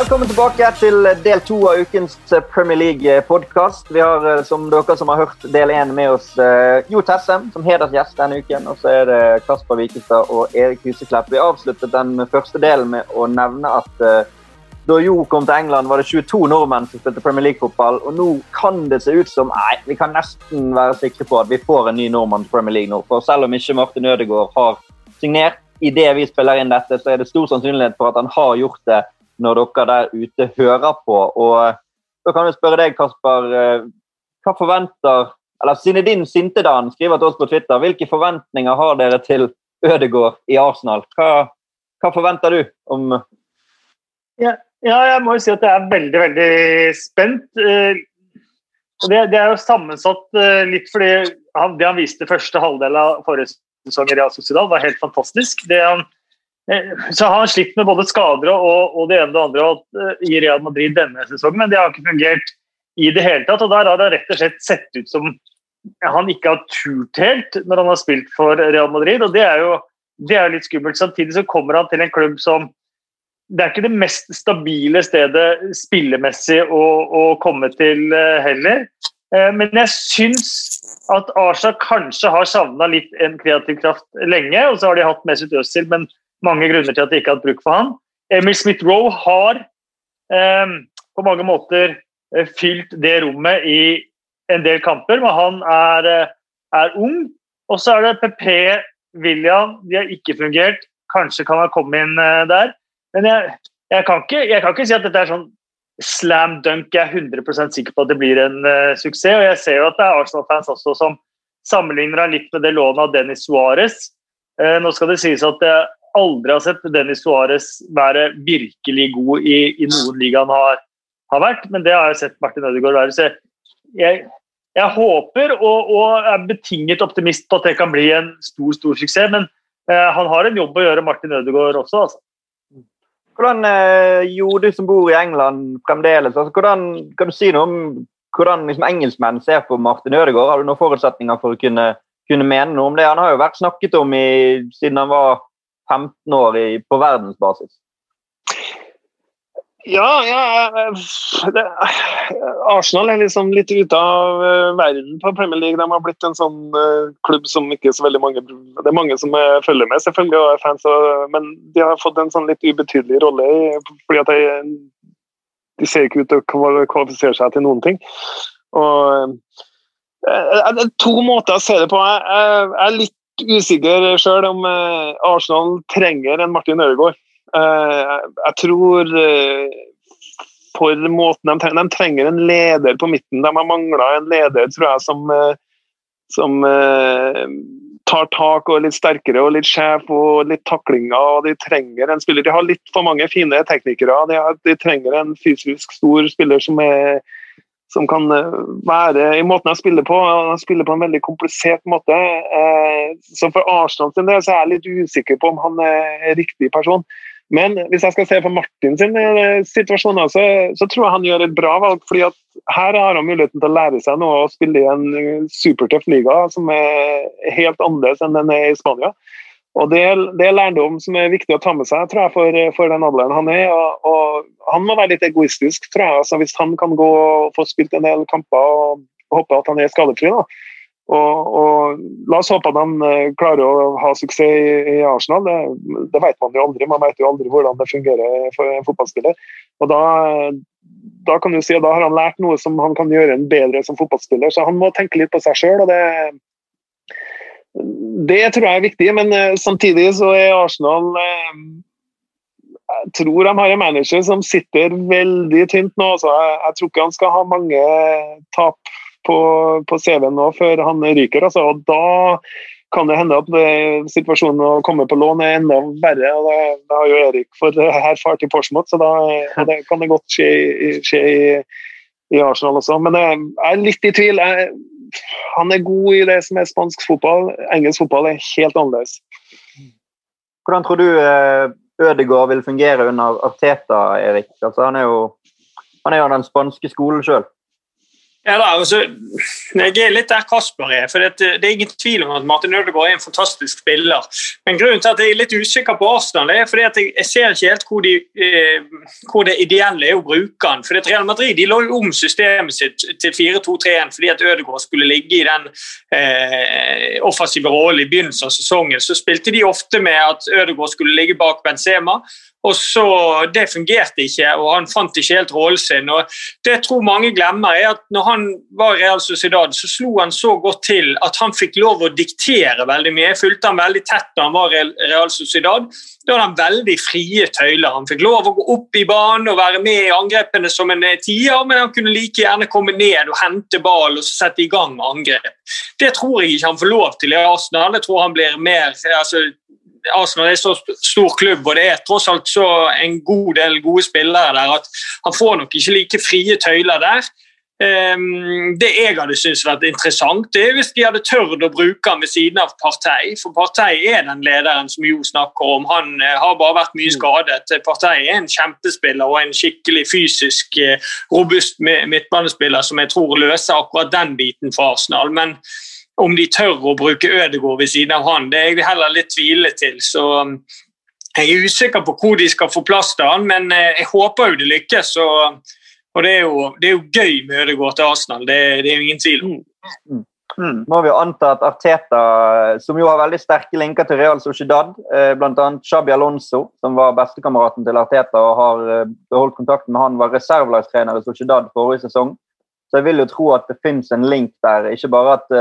Velkommen tilbake til del to av ukens Premier League-podkast. Vi har, eh, som dere som har hørt del én, med oss eh, Jo Tessem som hedersgjest denne uken. Og så er det Kasper Wikestad og Erik Huseklepp. Vi avsluttet den første delen med å nevne at da Jo kom til England, var det 22 nordmenn som spilte Premier League-fotball. Og nå kan det se ut som Nei, vi kan nesten være sikre på at vi får en ny nordmann til Premier League nå. For selv om ikke Martin Ødegaard har signert i det vi spiller inn dette, så er det stor sannsynlighet for at han har gjort det når dere der ute hører på. Og eh, da kan vi spørre deg, Kasper. Eh, hva forventer eller Zinedine Sintedan skriver til oss på Twitter. Hvilke forventninger har dere til Ødegaard i Arsenal? Hva, hva forventer du om ja, ja, jeg må jo si at jeg er veldig, veldig spent. Eh, det, det er jo sammensatt litt fordi han, det han viste første halvdel av forrige sesong i Real Sociedal, var helt fantastisk. Det han så har han slitt med både skader og, og det ene og det andre og, uh, i Real Madrid denne sesongen, men det har ikke fungert i det hele tatt. og Der har det rett og slett sett ut som han ikke har turt helt når han har spilt for Real Madrid. og Det er jo det er litt skummelt. Samtidig så kommer han til en klubb som Det er ikke det mest stabile stedet spillemessig å, å komme til uh, heller. Men jeg syns at Arsa kanskje har savna litt en kreativ kraft lenge. og så har de hatt Mesut Özil, men mange grunner til at de ikke har hatt bruk for han. Emil Smith-Roe har eh, på mange måter eh, fylt det rommet i en del kamper, men han er, eh, er ung. Og så er det PP, William, de har ikke fungert. Kanskje kan han komme inn eh, der. Men jeg, jeg, kan ikke, jeg, kan ikke, si at dette er sånn slam dunk. Jeg er 100 sikker på at det blir en uh, suksess. Og jeg ser jo at det er Arsenal-fans også som sammenligner han litt med det lånet av Dennis Suárez. Uh, nå skal det sies at det aldri har sett Dennis Suárez være virkelig god i, i noen liga han har, har, vært, men det har jeg sett Martin Ødegaard være. Så jeg, jeg håper og, og, er betinget optimist på at det kan bli en stor stor suksess, men eh, han har en jobb å gjøre, Martin Ødegaard også. altså. Hvordan, eh, jo, du som bor i England fremdeles, altså, hvordan, kan du si noe om hvordan liksom, engelskmenn ser på Martin Ødegaard? Har du noen forutsetninger for å kunne, kunne mene noe om det? Han har jo vært snakket om i, siden han var 15 år i, på verdensbasis? Ja, ja det, Arsenal er liksom litt ute av uh, verden på Premier League. De har blitt en sånn klubb som ikke så veldig mange Det er mange som følger med, selvfølgelig, og er fans, og, men de har fått en sånn litt ubetydelig rolle. fordi at de, de ser ikke ut til å kvalifisere seg til noen ting. Og To måter å se det på. Jeg er litt usikker sjøl om eh, Arsenal trenger en Martin Ødegaard. Eh, jeg tror eh, for måten de trenger, de trenger en leder på midten. De har mangla en leder, tror jeg, som, som tar tak og er litt sterkere og litt sjef og litt taklinger. De trenger en spiller. De har litt for mange fine teknikere. De, har, de trenger en fysisk stor spiller som er som kan eh, være i måten jeg spiller på. Han spiller på en veldig komplisert måte. Eh, så for Arsenal sin del så er jeg litt usikker på om han er riktig person. Men hvis jeg skal se for Martin sin eh, situasjon, så, så tror jeg han gjør et bra valg. fordi at her har han muligheten til å lære seg noe og spille i en supertøff liga som er helt annerledes enn den er i Spania. Og det, det, er lærdom som er viktig å ta med seg tror jeg, for, for den alderen han er. Og, og, Han må være litt egoistisk, tror jeg. Altså, hvis han kan gå og få spilt en del kamper og håpe at han er skadefri. da. Og, og, La oss håpe at han uh, klarer å ha suksess i, i Arsenal. Det, det, vet man jo aldri. Man vet jo aldri hvordan det fungerer for en fotballspiller. Og da, da kan du si at da har han lært noe som han kan gjøre en bedre som fotballspiller. Så han må tenke litt på seg sjøl. Det tror jeg er viktig, men uh, samtidig så er Arsenal uh, Jeg tror de har en manager som sitter veldig tynt nå. Så jeg, jeg tror ikke han skal ha mange tap på, på CV-en nå før han ryker. Altså. Og da kan det hende at det, situasjonen å komme på lån er enda verre. og Det, det har jo Erik for erfart i Portsmouth, så da det kan det godt skje, skje i, i, Arsenal også. Men jeg er litt i tvil. Jeg, han er god i det som er spansk fotball. Engelsk fotball er helt annerledes. Hvordan tror du eh, Ødegaard vil fungere under Arteta, Erik? Altså, han, er jo, han er jo den spanske skolen sjøl. Ja, da, altså, Jeg er litt der Kasper er. for det, er ingen tvil om at Martin Ødegaard er en fantastisk spiller. Men grunnen til at jeg er litt usikker på Arsenal, er fordi at jeg, jeg ser ikke helt hvor, de, eh, hvor, det ideelle er å bruke han. For Real Madrid de lå jo om systemet sitt til 4-2-3-1 fordi at Ødegaard skulle ligge i den eh, offensive rollen i begynnelsen av sesongen. Så spilte de ofte med at Ødegaard skulle ligge bak Benzema. Og så, Det fungerte ikke, og han fant ikke helt rollen sin. og Det jeg tror mange glemmer, er at når han var i Real Sociedad, så slo han så godt til at han fikk lov å diktere veldig mye. Jeg fulgte han veldig tett da han var i Real Sociedad. Da hadde han veldig frie tøyler. Han fikk lov å gå opp i banen og være med i angrepene som en tier, men han kunne like gjerne komme ned og hente ball og sette i gang angrep. Det tror jeg ikke han får lov til i Arsenal. Jeg tror han blir mer altså, Arsenal er så stor klubb, og det er tross alt så en god del gode spillere der at han får nok ikke like frie tøyler der. Um, det jeg hadde syntes vært interessant, det er hvis de hadde tørt å bruke han ved siden av Partei. For Partei er den lederen som Jo snakker om. Han uh, har bare vært mye mm. skadet. Partei er en kjempespiller og en skikkelig fysisk uh, robust midtbanespiller som jeg tror løser akkurat den biten for Arsenal. Men om de tør å bruke Ødegaard ved siden av han, det er jeg heller litt tvilende til. så um, Jeg er usikker på hvor de skal få plass til han, men eh, jeg håper jo det lykkes. og, og det, er jo, det, er jo, gøy med Ødegaard til Arsenal, det, det, er jo ingen tvil om. Mm. Mm. Må vi jo anta at Arteta, som jo har veldig sterke linker til Real Sociedad, eh, bl.a. Shabi Alonso, som var bestekameraten til Arteta og har eh, beholdt kontakten med han, var reservelagstrener i Sociedad forrige sesong. Så jeg vil jo tro at det finnes en link der. Ikke bare at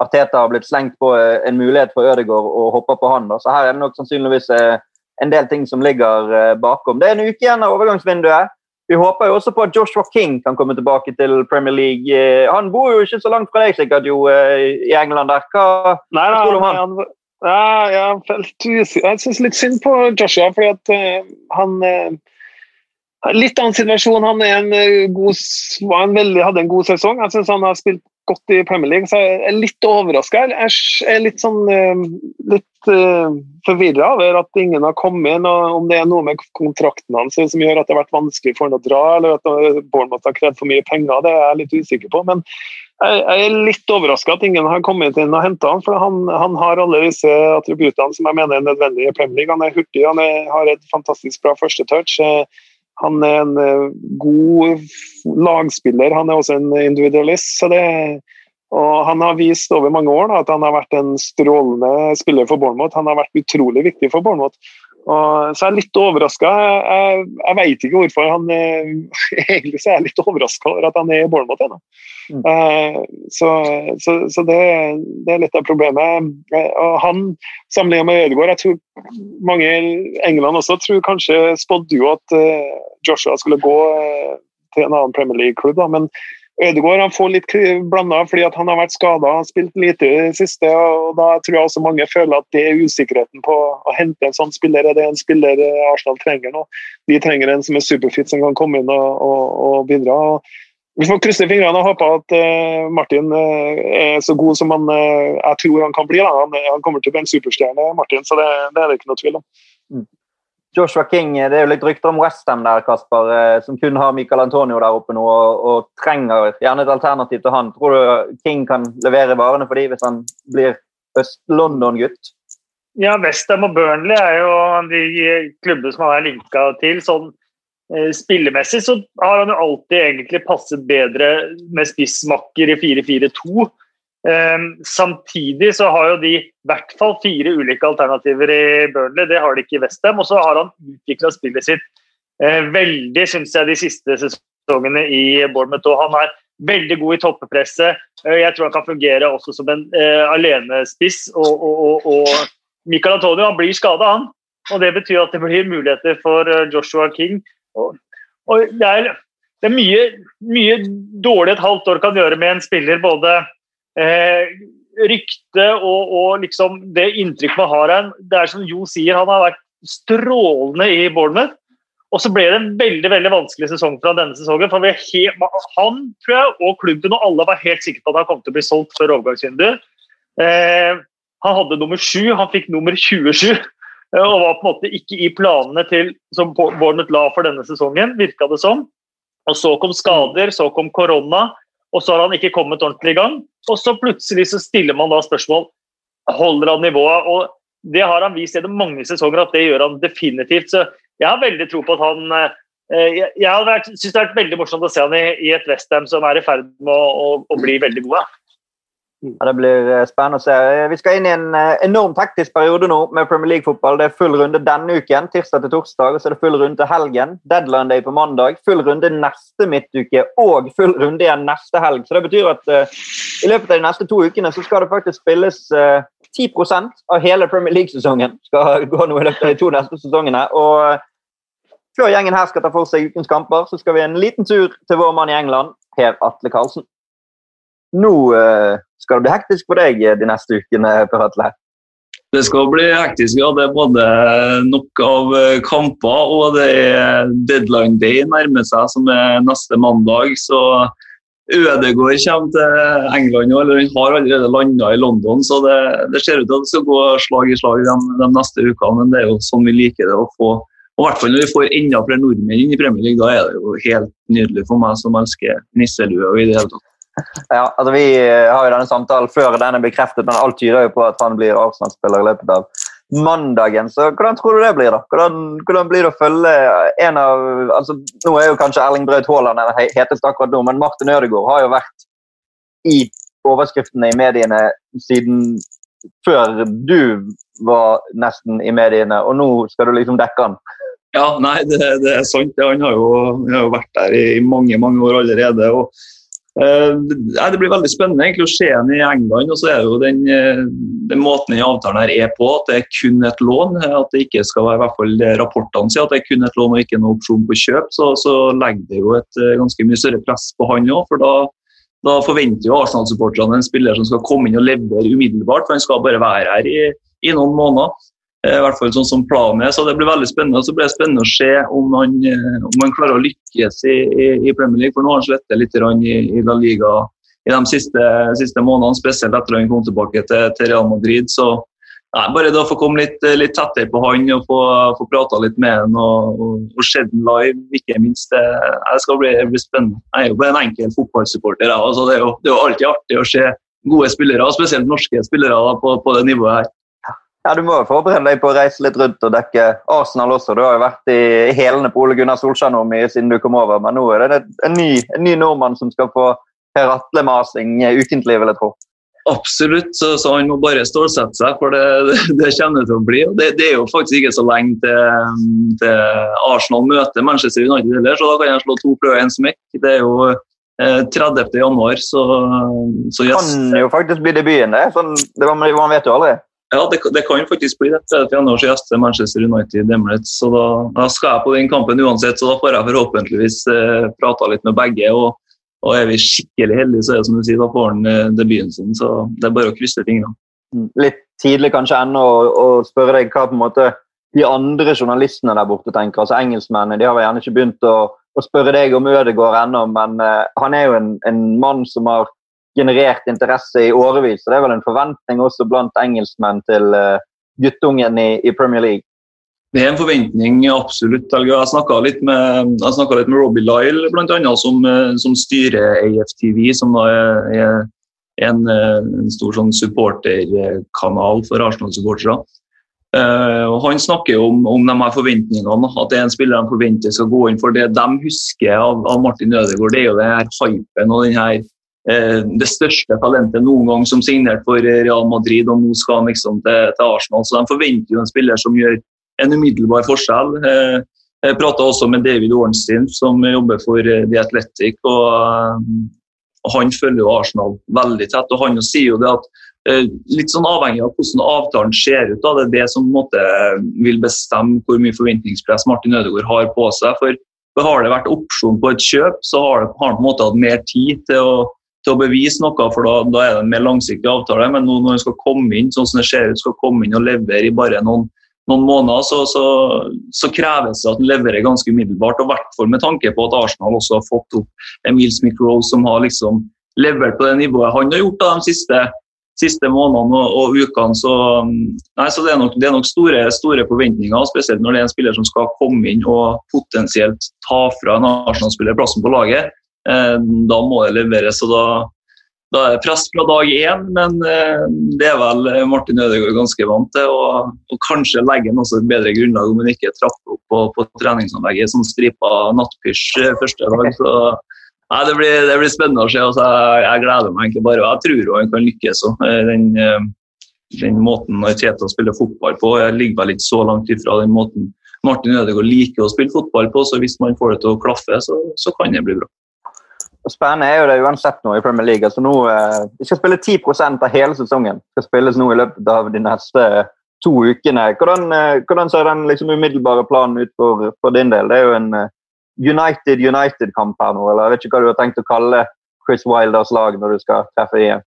Arteta har blitt slengt på eh, en mulighet for Ødegaard og hopper på han. Da. Så her er det nok sannsynligvis eh, en del ting som ligger eh, bakom. Det er en uke igjen av overgangsvinduet. Vi håper jo også på at Joshua King kan komme tilbake til Premier League. Han bor jo ikke så langt fra deg sikkert jo i England der. Hva, nei, hva tror du om han? han ja, jeg, jeg syns litt synd på Joshua, fordi at uh, han uh, Litt annen situasjon. Han en god, han veldig, hadde en god sesong. Jeg syns han har spilt godt i Premier League, så jeg er litt overraska. Jeg er litt sånn eh, litt uh, forvirra over at ingen har kommet inn. og Om det er noe med kontrakten hans som gjør at det har vært vanskelig for han å dra, eller at Bournemouth har krevd for mye penger, det er jeg litt usikker på. Men jeg, er litt overraska at ingen har kommet inn og henta han, for han, han, har alle disse attributtene som jeg mener er nødvendige i Premier League. Han er hurtig, han er, har et fantastisk bra første touch. Han er en eh, god lagspiller, han er også en individualist. så det og Han har vist over mange år da, at han har vært en strålende spiller for Bournemouth. Han har vært utrolig viktig for Bournemouth. Og, så jeg er litt overraska. Jeg, jeg veit ikke hvorfor. han eh, Egentlig så er jeg litt overraska over at han er i Bournemouth ennå. Mm. Uh, så, så, så det, det, er litt av problemet. Og han, sammenlignet med Ødegaard Jeg tror mange i England også tror kanskje spådde jo at Joshua skulle gå til en annen Premier League-klubb, men Ødegaard han får litt blanda fordi han har vært skada og spilt lite i det siste. og Da tror jeg også mange føler at det er usikkerheten på å hente en sånn spiller. Er det en spiller Arsenal trenger nå? De trenger en som er superfit, som kan komme inn og, og, og bidra. Vi får krysse fingrene og håpe at uh, Martin uh, er så god som han, uh, jeg tror han kan bli. Han, han, kommer til å bli en superstjerne, Martin, så det, det er det ikke noe tvil om. Mm. Joshua King, Det er jo litt rykter om Westham der, Kasper, eh, som kun har Michael Antonio der oppe nå og, og, trenger gjerne et alternativ til han. Tror du King kan levere varene for dem hvis han blir Øst-London-gutt? Ja, Westham og Burnley er jo de klubbene som han er linka til. sånn eh, Spillemessig så har han jo alltid egentlig passet bedre med spissmakker i 4-4-2 Um, samtidig så har jo de i hvert fall fire ulike alternativer i Burnley. Det har de ikke i Westham. Og så har han utvikla spillet sitt uh, veldig, syns jeg, de siste sesongene i Bournemouth. Og han er veldig god i toppepresset. Uh, jeg tror han kan fungere også som en uh, alenespiss. Og, og, og, og, Michael Antonio han blir skada, han. Og det betyr at det blir muligheter for Joshua King. Og, det er, det er mye, mye dårlig et halvt år kan gjøre med en spiller. både eh, rykte og, og, liksom det inntrykket man har av Det er som Jo sier, han har vært strålende i Bournemouth. Og så ble det en veldig veldig vanskelig sesong fra denne sesongen. for helt, Han tror jeg, og klubben og alle var helt sikre på at han kom til å bli solgt før overgangsvinduet. Eh, han hadde nummer sju, han fikk nummer 27. Eh, og var på en måte ikke i planene til, som Bournemouth la for denne sesongen, virka det som. Og så kom skader, så kom korona. Og så har han ikke kommet ordentlig i gang. Og så plutselig så stiller man da spørsmål holder han nivået. og Det har han vist gjennom mange sesonger at det gjør han definitivt. Så jeg har veldig tro på at han eh, Jeg, jeg syns det har vært veldig morsomt å se han i, i et Westham som er i ferd med å, å, å bli veldig gode. Ja, det blir eh, spennende å se. Eh, vi skal inn i en enorm taktisk periode nå med Premier League-fotball. Det er full runde denne uken, tirsdag til torsdag, og så er det full runde til helgen. Deadline day på mandag, full runde neste midtuke og full runde igjen neste helg. Så det betyr at uh, i løpet av de neste to ukene så skal det faktisk spilles uh, 10 av hele Premier League-sesongen. skal gå nå i løpet av de to neste sesongene. og uh, før gjengen her skal ta for seg ukens kamper, så skal vi en liten tur til vår mann i England, Per Atle Karlsen. Nå skal det bli hektisk for deg de neste ukene, Per Atle? Det skal bli hektisk, ja. Det er både nok av eh, kamper og det er deadline day nærmer seg, som er neste mandag. Så Ødegård kommer til England, eller han har allerede landa i London. Så det, det, ser ut til at det skal gå slag i slag de, de neste ukene, men det er jo sånn vi liker det å få. Og hvert fall når vi får enda flere nordmenn inn i Premier League, da er det jo helt nydelig for meg som elsker nisselue og i det hele tatt. Ja, altså Vi har jo denne samtalen før den er bekreftet, men alt tyder jo på at han blir Arsenal-spiller i løpet av mandagen. Så hvordan tror du det blir? da? Hvordan, hvordan blir det å følge en av altså Nå er jo kanskje Erling Braut Haaland den heteste akkurat nå, men Martin Ødegaard har jo vært i overskriftene i mediene siden før du var nesten i mediene, og nå skal du liksom dekke han. Ja, nei, det, det er sant. Han har, jo, han har jo vært der i mange mange år allerede. og det blir veldig spennende egentlig å se ham i England. og så er det jo den, eh, den måten den avtalen her er på, at det er kun et lån. At det ikke skal være i hvert fall rapportene sier at det er kun et lån og ikke noen opsjon på kjøp. Så, så legger det jo et ganske mye større press på han òg. For da, da, forventer jo Arsenal-supporterne en spiller som skal komme inn og levere umiddelbart. For han skal bare være her i, i noen måneder. Eh, I hvert fall sånn som planen er. Så det blir veldig spennende. Så blir det spennende å se om han, eh, om han klarer å lykkes i, i, Premier League. For nå har han slettet litt i, i La Liga i de siste, siste, månedene, spesielt etter at han kom tilbake til, til Real Madrid. Så nei, bare da få komme litt, litt tettere på han og få, få prata litt med han og, og, og sett den live, ikke minst. Det, det skal bli, bli, spennende. Jeg er jo bare en enkel fotballsupporter. Altså, det, er jo, det er jo alltid artig å se gode spillere, spesielt norske spillere da, på, på det nivået her. Ja, Du må jo forberede deg på å reise litt rundt og dekke Arsenal også. Du har jo vært i hælene på Ole Gunnar Solskjær nå mye siden du kom over, men nå er det en ny, en ny nordmann som skal få Per Atle-masing ukentlig, vil jeg tro. Absolutt, så, så, han må bare stålsette seg, for det, det, det kommer det til å bli. Det, det, er jo faktisk ikke så lenge til, til Arsenal møter Manchester United heller, så da kan jeg slå to pløyer i en smekk. Det er jo eh, 30. januar, så, så yes. Kan jo faktisk bli debuten, det. Sånn, det man vet jo aldri. Ja, det, det, kan faktisk bli det. 30. januar gjest gjester Manchester United så da, da, skal jeg på den kampen uansett, så da får jeg forhåpentligvis eh, prata litt med begge. og, og Er vi skikkelig heldige, så er det som du sier, da får han eh, debuten sin. Så det er bare å krysse fingrene. Mm. Litt tidlig kanskje ennå å, spørre deg hva på en måte de andre journalistene der borte tenker. altså Engelskmennene de har gjerne ikke begynt å, å spørre deg om Ødegaard ennå, men eh, han er jo en, en mann som har generert interesse i årevis. Så det er vel en forventning også blant engelskmenn til uh, guttungen i, i, Premier League. Det er en forventning, absolutt. Jeg snakka litt, litt, med Robbie Lyle, annet, som, eh, som styrer AFTV, som er, en, eh, en, stor sånn supporterkanal for Arsenal-supportere. Uh, Han snakker om, om de her forventningene, at det er en spiller de forventer skal gå inn. For det de husker av, av Martin Ødegaard, det er jo den her hypen og den her Eh, det største talentet noen gang som signerte for Real Madrid, og nå skal han liksom til, til, Arsenal. Så de forventer jo en spiller som gjør en umiddelbar forskjell. Eh, jeg prata også med David Ornstein, som jobber for eh, The Athletic. og, Han følger jo Arsenal veldig tett. og Han sier jo det at Litt sånn avhengig av hvordan avtalen ser ut. Da. Det er det som måte, vil bestemme hvor mye forventningspress Martin Ødegaard har på seg. for Har det vært opsjon på et kjøp, så har han på en måte hatt mer tid til å til å bevise noe, for da, da, er det en mer langsiktig avtale. Men nå når han skal komme inn sånn som det ser ut, skal komme inn og levere i bare noen, noen måneder, så, så, så, kreves det at han leverer ganske umiddelbart. og I hvert fall med tanke på at Arsenal også har fått opp Emil Smith-Rose, som har liksom levert på det nivået han har gjort da, de siste, siste månedene og, og, ukene. Så, nei, så det er nok, det er nok store, store, forventninger, spesielt når det er en spiller som skal komme inn og potensielt ta fra en Arsenal-spiller plassen på laget. Da må det leveres. og da, da er det press fra dag én, men det er vel Martin Ødegaard ganske vant til. Og, og kanskje legger han også et bedre grunnlag om han ikke trapper opp på, på treningsanlegget som stripa nattpysj første dag. så Nei, det blir, det blir, spennende å se. Altså, jeg, jeg, gleder meg egentlig bare. Jeg tror han kan lykkes. Den, den, måten Teta spiller fotball på, jeg ligger vel ikke så langt ifra den måten Martin Ødegaard liker å spille fotball på. Så hvis man får det til å klaffe, så, så kan det bli bra. Spennende er jo det uansett nå i Premier League. Altså nå, eh, vi skal spille 10% av hele sesongen. Det skal spilles nå i løpet av de neste to ukene. Hvordan, eh, hvordan ser den liksom, umiddelbare planen ut for, for, din del? Det er jo en eh, United-United-kamp her nå, eller jeg vet ikke hva du har tenkt å kalle Chris Wilders lag når du skal treffe igjen?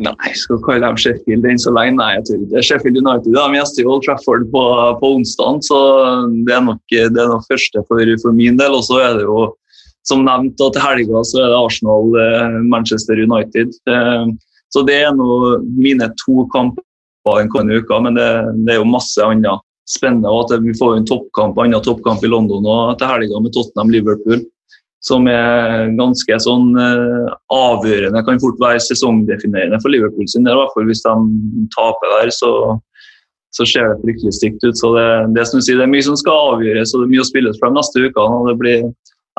Nei, jeg skal kalle dem Sheffield enn så lenge. Nei, jeg tror ikke Sheffield United de gjester Old Trafford på, på onsdag, så det er nok det er nok første for, for min del. Og så er det jo, som nevnt, til helga så er det Arsenal-Manchester United. Eh, så det er nå mine to kamper den kommende uka, men det, det er jo masse annet spennende. og at Vi får en toppkamp, annen toppkamp i London og til helga med Tottenham-Liverpool. Som er ganske sånn uh, avgjørende, kan fort være sesongdefinerende for Liverpool sin del. fall Hvis de taper der, så, så ser det fryktelig stygt ut. så det, det, som sier, det er mye som skal avgjøres, og det er mye å spilles for de neste ukene. og det blir,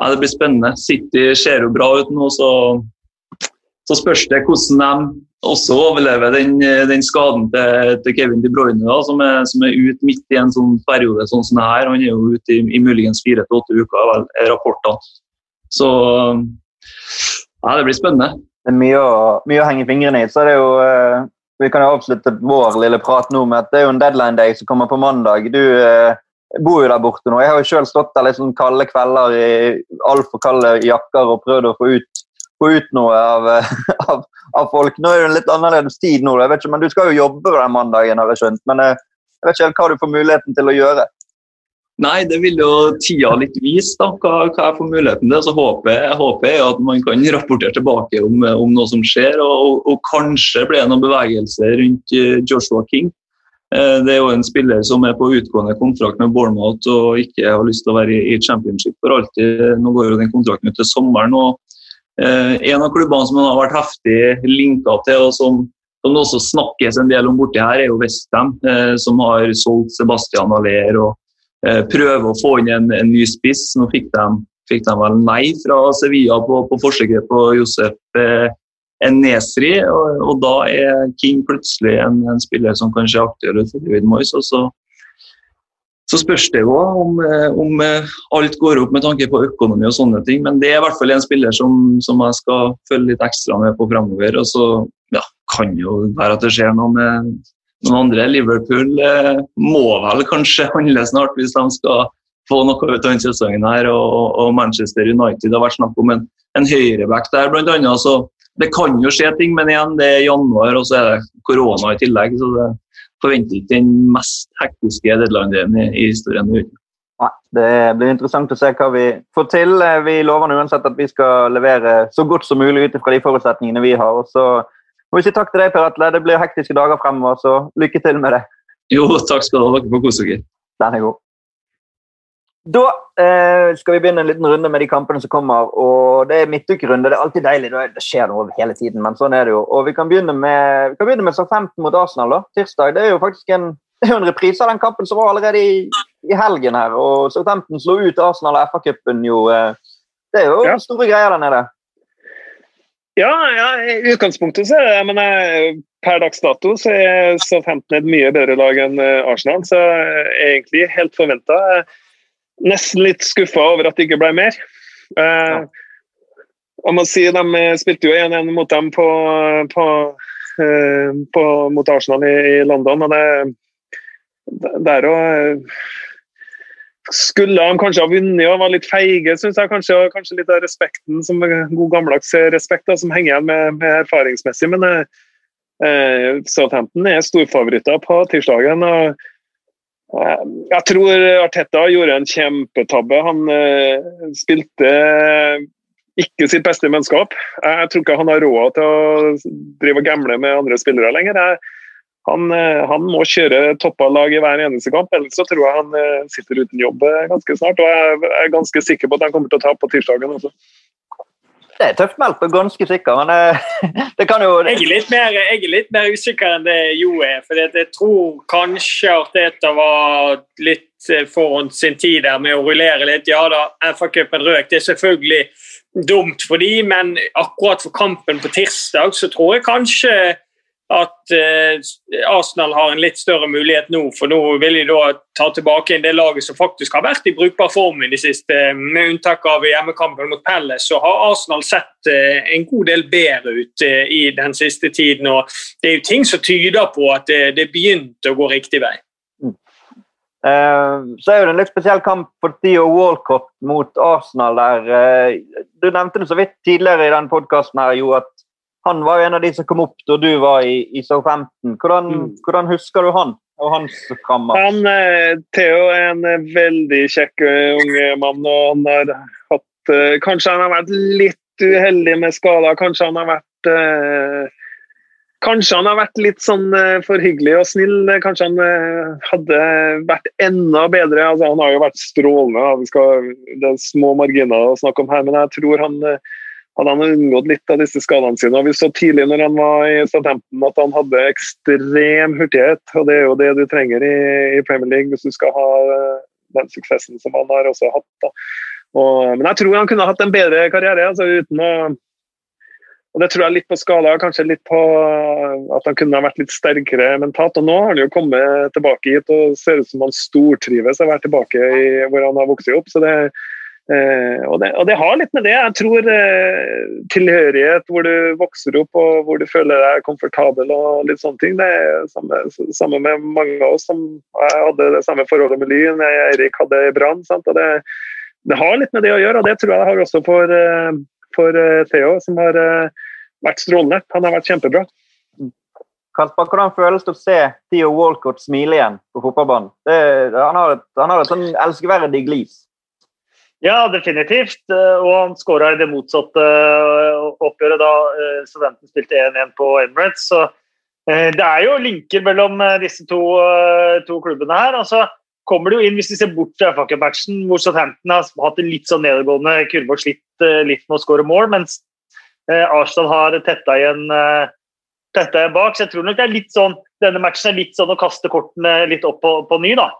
ja, det blir spennende. City ser jo bra ut nå, så, så spørs det hvordan de også overleve den, den skaden til, til, Kevin De Bruyne, da, som, er, som er ute midt i en sånn periode sånn som det her. Han er jo ute i, i muligens fire til åtte uker, vel, er rapportene. Så ja, det blir spennende. Det er mye å, mye å henge fingrene i. så er jo, eh, Vi kan jo avslutte vår lille prat nå med at det er jo en deadline day som kommer på mandag. Du eh, bor jo der borte nå. Jeg har jo selv stått der litt sånn kalde kvelder i altfor kalde jakker og prøvd å få ut, få ut noe av, av av folk. Nå er det en litt annerledes tid nå, jeg vet ikke, men du skal jo jobbe den mandagen, har jeg skjønt. Men eh, jeg vet ikke helt hva du får muligheten til å gjøre. Nei, det vil jo tida litt vise da, hva, hva jeg får muligheten til. Så håper jeg, håper jeg at man kan rapportere tilbake om, om noe som skjer. Og, og kanskje blir det noen bevegelse rundt eh, Joshua King. Eh, det er jo en spiller som er på utgående kontrakt med Bournemouth og ikke har lyst til å være i championship for alltid. Nå går jo den kontrakten ut til sommeren. og Eh, en av klubbene som han har vært heftig linka til, og som, det også snakkes en del om borti her, er jo Westham, eh, som har solgt Sebastian Aller og prøver å få inn en, en ny spiss. Nå fikk de, fikk de, vel nei fra Sevilla på, på forsøket på Josef eh, Nesri, og, og, da er King plutselig en, en spiller som kanskje er aktuell for David Moyes. og så så spørs det jo om, eh, om, eh, alt går opp med tanke på økonomi og sånne ting. Men det er i hvert fall en spiller som, som jeg skal følge litt ekstra med på fremover. Og så ja, kan jo være at det skjer noe med noen andre. Liverpool eh, må vel kanskje handle snart hvis de skal få noe ut av denne sesongen. her, og, og, Manchester United har vært snakk om en, en høyreback der, blant annet. Så det kan jo skje ting, men igjen, det er januar, og så er det korona i tillegg. så det forventer ikke den mest hektiske deadline-delen i, i historien. Nei, Det blir interessant å se hva vi får til. Vi lover uansett at vi skal levere så godt som mulig ut fra de forutsetningene vi har. Og så må vi si takk til deg, Per Atle. Det blir hektiske dager fremover, så lykke til med det. Jo, takk skal du ha. Dere får kose dere. Den er god. Da eh, skal vi begynne en liten runde med de kampene som kommer. og Det er midtukerunde. Det er alltid deilig. Det skjer noe hele tiden, men sånn er det jo. Og Vi kan begynne med, vi kan begynne med 15 mot Arsenal. da, tirsdag. Det er jo faktisk en, en reprise av den kampen som var allerede i, i helgen. her, og Southampton slo ut Arsenal og FA-cupen. jo, eh, Det er jo ja. store greier der nede. Ja, ja, i utgangspunktet så er det men jeg, per dags dato så er Southampton et mye bedre lag enn eh, Arsenal. Så egentlig helt forventa nesten litt skuffa over at det ikke ble mer. Uh, jeg må si De spilte jo 1-1 mot dem på, på, uh, på, mot Arsenal i, i, London. og det Der òg skulle de kanskje ha vunnet og var litt feige, syns jeg. Kanskje, kanskje, litt av respekten, som god gammeldags respekt da, som henger igjen med, med erfaringsmessig. Men eh, Southampton er storfavoritter på tirsdagen. og Eh, jeg tror Arteta gjorde en kjempetabbe. Han uh, spilte ikke sitt beste menneskap. Jeg tror ikke han har råd til å drive og gamble med andre spillere lenger. Han, uh, han, må kjøre toppa lag i hver eneste kamp, ellers så tror jeg han sitter uten jobb ganske snart. Og jeg er ganske sikker på at han kommer til å tape på tirsdagen også. Det er tøft og ganske sikker, men det, det kan jo jeg er, mer, jeg er litt mer usikker enn det Jo er. For jeg tror kanskje Arteta var litt eh, foran sin tid der med å rullere litt. Ja da, FA-cupen røk. Det er selvfølgelig dumt for de, men akkurat for kampen på tirsdag så tror jeg kanskje at eh, Arsenal har en litt større mulighet nå. For nå vil de da ta tilbake en del laget som faktisk har vært i brukbar form i det siste. Med unntak av hjemmekampen mot Pelles, så har Arsenal sett eh, en god del bedre ut eh, i den siste tiden. og Det er jo ting som tyder på at det, det begynte å gå riktig vei. Mm. så er det en litt spesiell kamp for Theo Walcott mot Arsenal. der. du nevnte det så vidt tidligere i den podkasten at han var jo en av de som kom opp da du var i, i Southampton. Hvordan, mm. hvordan, husker du han og hans kammer? Han, eh, Theo er en eh, veldig kjekk eh, unge mann. og han har hatt, Kanskje han har vært litt uheldig med skader. Kanskje han har vært Kanskje han har vært litt sånn for hyggelig og snill. Kanskje han hadde vært enda bedre. Altså, han har jo vært strålende. Skal, det er små marginer å snakke om her, men jeg tror han hadde han unngått litt av disse skadene sine. og Vi så tidlig når han var i Southampton at han hadde ekstrem hurtighet. og Det er jo det du trenger i, i Premier League hvis du skal ha eh, den suksessen som han har også hatt. Og, men jeg tror han kunne hatt en bedre karriere. altså uten å og Det tror jeg litt på skala, kanskje litt på at han kunne ha vært litt sterkere mentalt. og Nå har han jo kommet tilbake hit og ser ut som han stortrives å være tilbake i, hvor han har vokst opp. så det Eh, og, det, og, det, har litt med det. Jeg tror eh, tilhørighet, hvor du vokser opp og hvor du føler deg komfortabel og litt sånne ting. Det er samme, samme med mange av oss som hadde det samme forholdet med Lyn. Eirik hadde Brann. Det, det, har litt med det å gjøre, og det tror jeg det har også for, eh, for eh, Theo, som har eh, vært strålende. Han har vært kjempebra. Kasper, hvordan føles det å se Theo Walcott smile igjen på fotballbanen? Det, han, har et, et sånn elskverdig glis. Ja, definitivt. Eh, og han skåra i det motsatte eh, oppgjøret da eh, studenten spilte 1-1 på Emirates. Så det er jo linker mellom disse to, to klubbene her. Og så kommer det jo inn, hvis vi ser bort fra FA-matchen, hvor Southampton har hatt en litt sånn nedadgående kurve og slitt litt med å skåre mål, mens Arsenal har tetta igjen, tetta igjen bak. Så jeg tror nok det er litt sånn, denne matchen er litt sånn å kaste kortene litt opp på, på ny. da.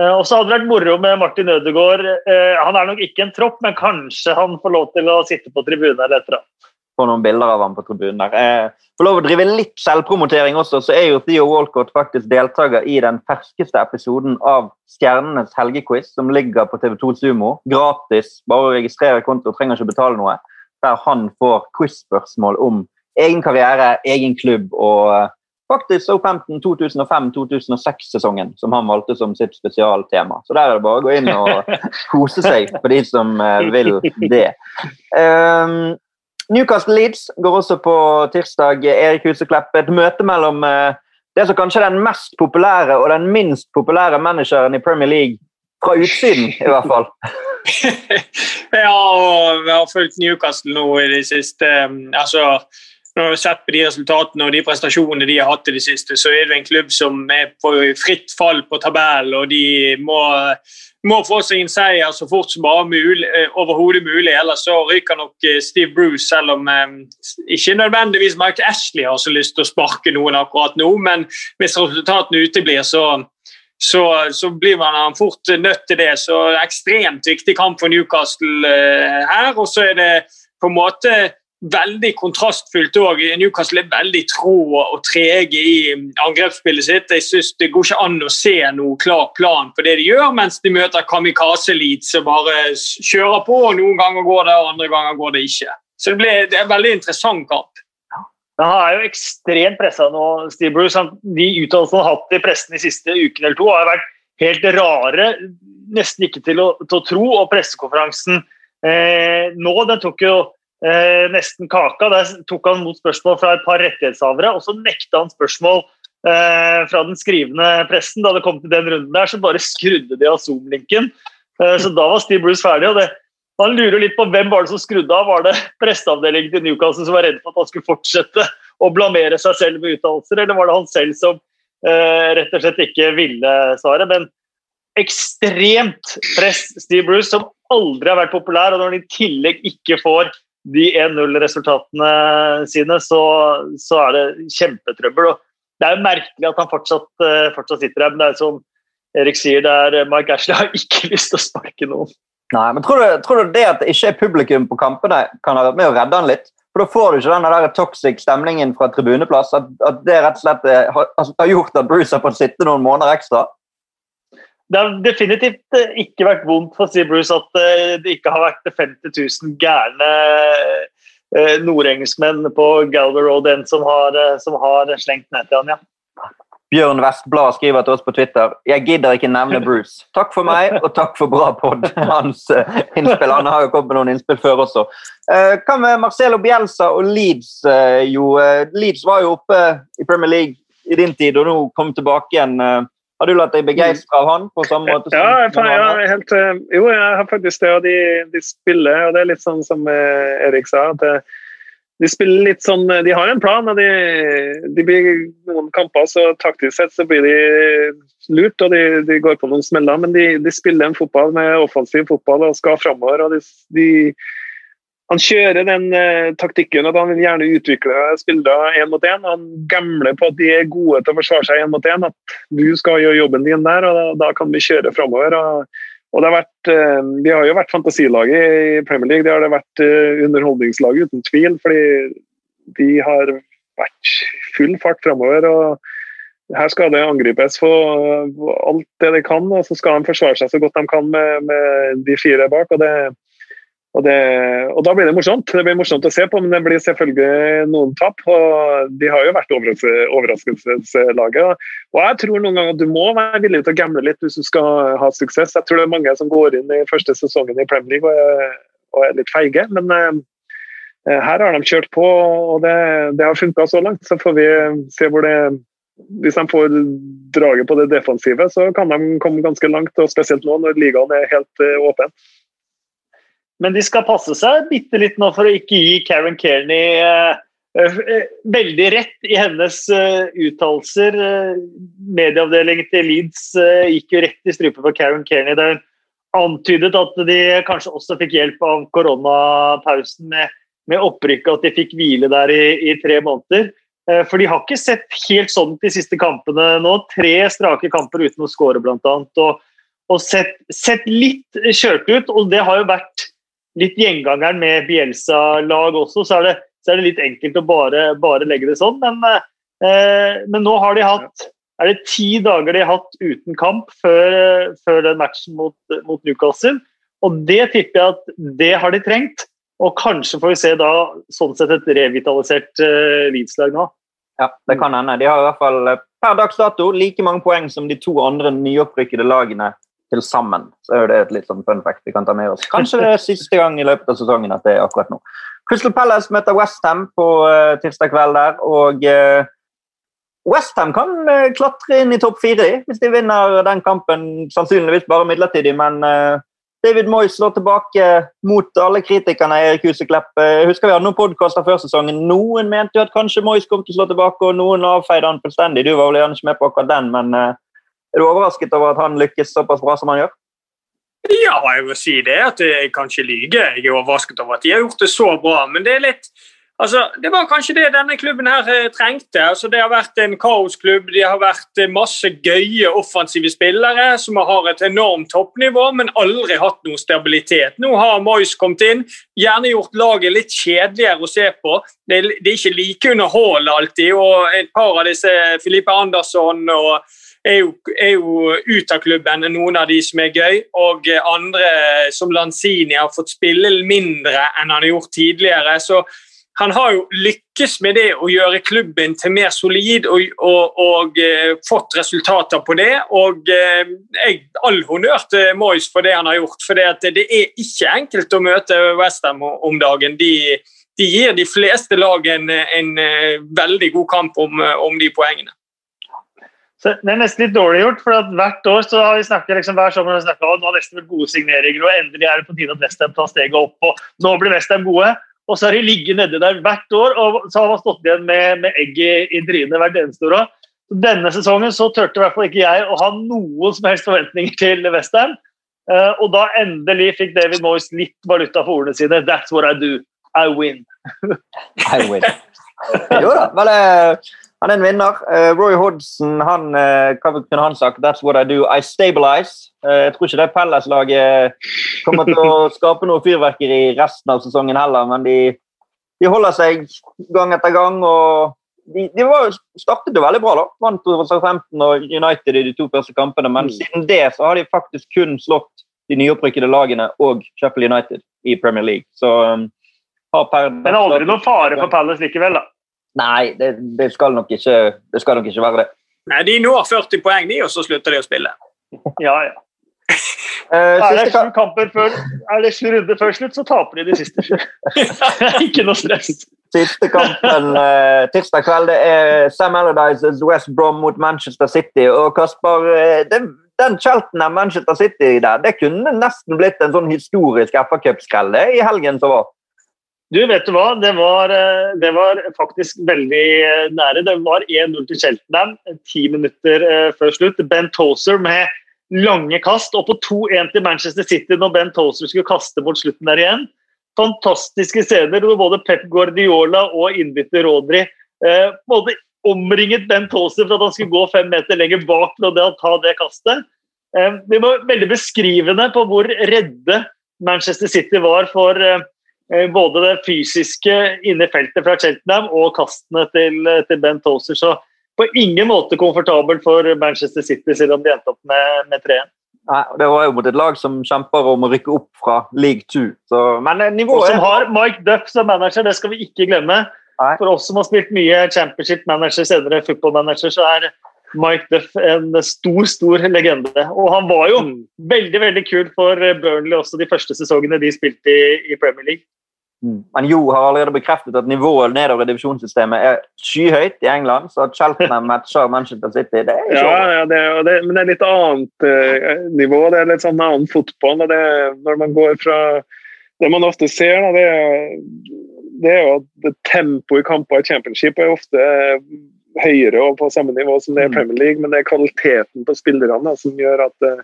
Eh, og så hadde det vært moro med Martin Ødegaard. Eh, han er nok ikke en tropp, men kanskje han får lov til å sitte på tribunen eller etter eller. Få noen bilder av ham på tribunen der. Eh, for lov å drive litt selvpromotering også, så er jo Theo Walcott faktisk deltaker i den ferskeste episoden av Stjernenes helgequiz, som ligger på TV2 Sumo. Gratis. Bare å registrere konto, trenger ikke betale noe. Der han får quiz-spørsmål om egen karriere, egen klubb og faktisk Southampton 2005-2006-sesongen som han valgte som sitt spesialtema. Så der er det bare å gå inn og kose seg for de som uh, vil det. Um, Newcastle Leeds går også på tirsdag. Erik Huseklepp, et møte mellom uh, det som kanskje er den mest populære og den minst populære manageren i Premier League. Fra utsiden, i hvert fall. ja, og vi har fulgt Newcastle nå i det siste. altså når du har sett på de resultatene og de prestasjonene de har hatt i det siste, så er det en klubb som er på fritt fall på tabellen, og de må, må få seg en seier så fort som bare mulig, eh, mulig. Ellers så ryker nok eh, Steve Bruce, selv om eh, ikke nødvendigvis Mike Ashley har så lyst til å sparke noen akkurat nå, men hvis resultatene uteblir, så så, så, blir man fort nødt til det. Så ekstremt viktig kamp for Newcastle her. Og så er det på en måte veldig kontrastfylt òg. Newcastle er veldig trå og trege i angrepsspillet sitt. Jeg synes Det går ikke an å se noe klar plan på det de gjør, mens de møter Kamikaze Leeds som bare kjører på. og Noen ganger går det, og andre ganger går det ikke. Så det, ble, det er en veldig interessant kamp. Men han er jo ekstremt pressa nå, Steve Bruce. de uttalelsene han har hatt i pressen de siste ukene eller to, har vært helt rare. Nesten ikke til å, til å tro. Og pressekonferansen eh, nå den tok jo eh, nesten kaka. Der tok han mot spørsmål fra et par rettighetshavere, og så nekta han spørsmål eh, fra den skrivende pressen. Da det kom til den runden der, så bare skrudde de av Zoom-linken. Eh, så da var Steve Bruce ferdig. og det han lurer litt på hvem var det som skrudde av. Var det presseavdelingen til Newcastle som var redd for at han skulle fortsette å blamere seg selv med uttalelser, eller var det han selv som eh, rett og slett ikke ville svare? Men ekstremt press, Steve Bruce, som aldri har vært populær, og når han i tillegg ikke får de 1-0-resultatene sine, så, så, er det kjempetrøbbel. Og det er jo merkelig at han fortsatt, uh, fortsatt sitter her, men det er som Erik sier, det er Mike Ashley har ikke lyst til å sparke noen. Nei, men tror du, tror du det at det ikke er publikum på kampene, kan ha vært med å redde han litt? For Da får du ikke den der toxic stemningen fra tribuneplass. At, at det rett og slett har, altså, har, gjort at Bruce har fått sitte noen måneder ekstra? Det har definitivt eh, ikke vært vondt for si Bruce at eh, det ikke har vært 50 000 gærne eh, nordengelskmenn på Galway Road en som har, som har slengt ned til han, ja. Bjørn Vestblad skriver til oss på Twitter jeg gidder ikke nevne Bruce. Takk for meg, og takk for bra pod. Hans innspill. Han har jo kommet med noen innspill før også. Hva med Marcelo Bielsa og Leeds? Jo, Leeds var jo oppe i Premier League i din tid, og nå kom tilbake igjen. Har du latt deg begeistre av han? på samme måte? Som ja, jeg, jeg, helt, jo, jeg har faktisk det. og de, de, spiller, og det er litt sånn som Erik sa. at det, de spiller litt sånn De har en plan, og de, de blir noen kamper, så taktisk sett så blir de lurt, og de, de går på noen smeller. Men de, de, spiller en fotball med offensiv fotball og skal framover. og de, han kjører den eh, taktikken at han vil gjerne utvikle spillere én mot én. Han gambler på at de er gode til å forsvare seg én mot én. At du skal gjøre jobben din der, og da, da kan vi kjøre framover. Og, og det har vært, eh, De har jo vært fantasilaget i Premier League. Det har det vært eh, underholdningslaget uten tvil. fordi de har vært full fart framover. og Her skal det angripes for alt det de kan, og så skal de forsvare seg så godt de kan med, med de fire bak. og det og, det, og, Da blir det morsomt. Det blir morsomt å se på, men det blir selvfølgelig noen tap. og De har jo vært overraskelseslaget. Og Jeg tror noen ganger at du må være villig til å gamble litt hvis du skal ha suksess. Jeg tror det er mange som går inn i første sesongen i Premier League og er, og er litt feige. Men uh, her har de kjørt på, og det, det har funka så langt. Så får vi se hvor det hvis de får draget på det defensive, så kan de komme ganske langt. og Spesielt nå når ligaen er helt uh, åpen. Men de skal passe seg bitte litt nå for å ikke gi Karen Kearney uh, uh, veldig rett i hennes uh, uttalelser. medieavdelingen til Leeds gikk jo rett i strupen på Karen Kearney. Der hun antydet at de kanskje også fikk hjelp av koronapausen med, med opprykket, at de fikk hvile der i, i tre måneder. For de har ikke sett helt sånn de siste kampene nå. Tre strake kamper uten å skåre, bl.a. Og, og sett, sett, litt kjørt ut. Og det har jo vært litt gjengangeren med Bielsa-lag også, så er, det, så er, det, litt enkelt å bare, bare legge det sånn. Men, eh, men, nå har de hatt er det ti dager de har hatt uten kamp før, før den matchen mot, mot, Newcastle. Og det tipper jeg at det har de trengt. Og kanskje får vi se da sånn sett et revitalisert uh, Leeds-lag nå. Ja, det kan hende. De har i hvert fall eh, per dags dato like mange poeng som de to andre nyopprykkede lagene til sammen. Så er det et litt sånn fun fact vi kan ta med oss. Kanskje det er siste gang i løpet av sesongen at det er akkurat nå. Crystal Palace møter Westham på uh, tirsdag kveld der, og uh, eh, Westham kan uh, klatre inn i topp fire hvis de vinner den kampen. Sannsynligvis bare midlertidig, men uh, David Moyes slår tilbake mot alle kritikerne. Erik Huseklepp. Jeg husker vi hadde noen podkaster før sesongen. Noen mente jo at kanskje Moyes kom til å slå tilbake, og noen avfeide han fullstendig. Du var vel gjerne ikke med på akkurat den, men er du overrasket over at han lykkes såpass bra som han gjør? Ja, jeg vil si det. at Jeg kan ikke lyge. Jeg er overrasket over at de har gjort det så bra. Men det er litt Altså, det var kanskje det denne klubben her eh, trengte. Altså, det har vært en kaosklubb. Det har vært eh, masse gøye offensive spillere som har et enormt toppnivå, men aldri hatt noe stabilitet. Nå har Moyes kommet inn, gjerne gjort laget litt kjedeligere å se på. Det det er ikke like underholdende alltid. og Et par av disse, Filipe Andersson og er jo, er jo ut av klubben, noen av de som er gøy. Og andre, som Lanzini, har fått spille mindre enn han har gjort tidligere. Så han har jo lykkes med det å gjøre klubben til mer solid og, og, og uh, fått resultater på det. Og uh, jeg, all honnør til Moyes for det han har gjort. For det, det er ikke enkelt å møte Westham om dagen. De, de, gir de fleste lag en, en uh, veldig god kamp om, om de poengene. Så det er nesten litt dårlig gjort, for at hvert år så har vi snakket liksom, hver sommer har vi nå har Westham vært gode signeringer, og endelig er det på tide at Westham tar steget opp. og Nå blir Westham gode. Og så har de ligget nedi der hvert år og så har man stått igjen med, med egg i, i trynet hvert eneste år. Denne sesongen så turte i hvert fall ikke jeg å ha noen som helst forventninger til Westham. Uh, og da endelig fikk David Moyes litt valuta for ordene sine. That's what I do. I win. I win. Jo da, vel, eh, han er en vinner. Eh, Roy Hodgson, han, eh, hva kunne han sagt? That's what I do. I stabilize. Eh, jeg tror ikke det Pelles-laget kommer til å skape noe fyrverkeri resten av sesongen heller, men de, de holder seg gang etter gang. og de, de var, startet jo veldig bra. da. Vant over Southampton og United i de to første kampene, men Mm. siden det så har de faktisk kun slått de nyopprykkede lagene og Sheffield United i Premier League. Så um, har per Men aldri noen fare for Palace likevel, da. Nei, det, det, skal nok ikke, det skal nok ikke være det. Nei, De når 40 poeng, de, og så slutter de å spille. Ja, ja. Uh, Er det sju kamper før, er det sju runder før slutt, så taper de de siste sju. ikke noe stress. siste kampen uh, tirsdag kveld det er Sam Allardyces West Brom mot Manchester City. Og Kasper, eh, det, den Cheltenham Manchester City der, det kunne nesten blitt en sånn historisk FA Cup-skrell i helgen som var. Du, vet du hva? Det var, eh, det var faktisk veldig eh, nære. Det var 1-0 til Cheltenham ti minutter eh, før slutt. Ben Tozer med lange kast, og på 2-1 til Manchester City når Ben Tozer skulle kaste mot slutten der igjen. Fantastiske scener hvor både Pep Guardiola og innbytter Rodri eh, både omringet Ben Tozer for at han skulle gå fem meter lenger bak når det- ta det kastet. Eh, det var veldig beskrivende på hvor redde Manchester City var for eh, både det fysiske inne i feltet fra Cheltenham og kastene til, eh, til Ben Tozer. Så på ingen måte komfortabel for Manchester City, selv om de endte opp med, med 3-1. Nei, Det var jo mot et lag som kjemper om å rykke opp fra League 2. Så, men nivået... Og som har Mike Duff som manager, det skal vi ikke glemme. Nei. For oss som har spilt mye championship manager, senere football manager, så er Mike Duff en stor, stor legende. Og han var jo veldig veldig kul for Burnley også de første sesongene de spilte i, i Premier League. Mm. Men Jo har allerede bekreftet at nivået nedover i divisjonssystemet er skyhøyt i England. Så at Cheltenham matcher Manchester City, det er ikke Ja, over. ja det, er, det, men det er litt annet eh, nivå. Det er litt sånn annen fotball. Det, når man går fra Det man ofte ser, da, det, det er jo at tempoet i kamper i championship er ofte eh, høyere og på samme nivå som det er Mm. Premier League, men det er kvaliteten på spillerne som gjør at eh,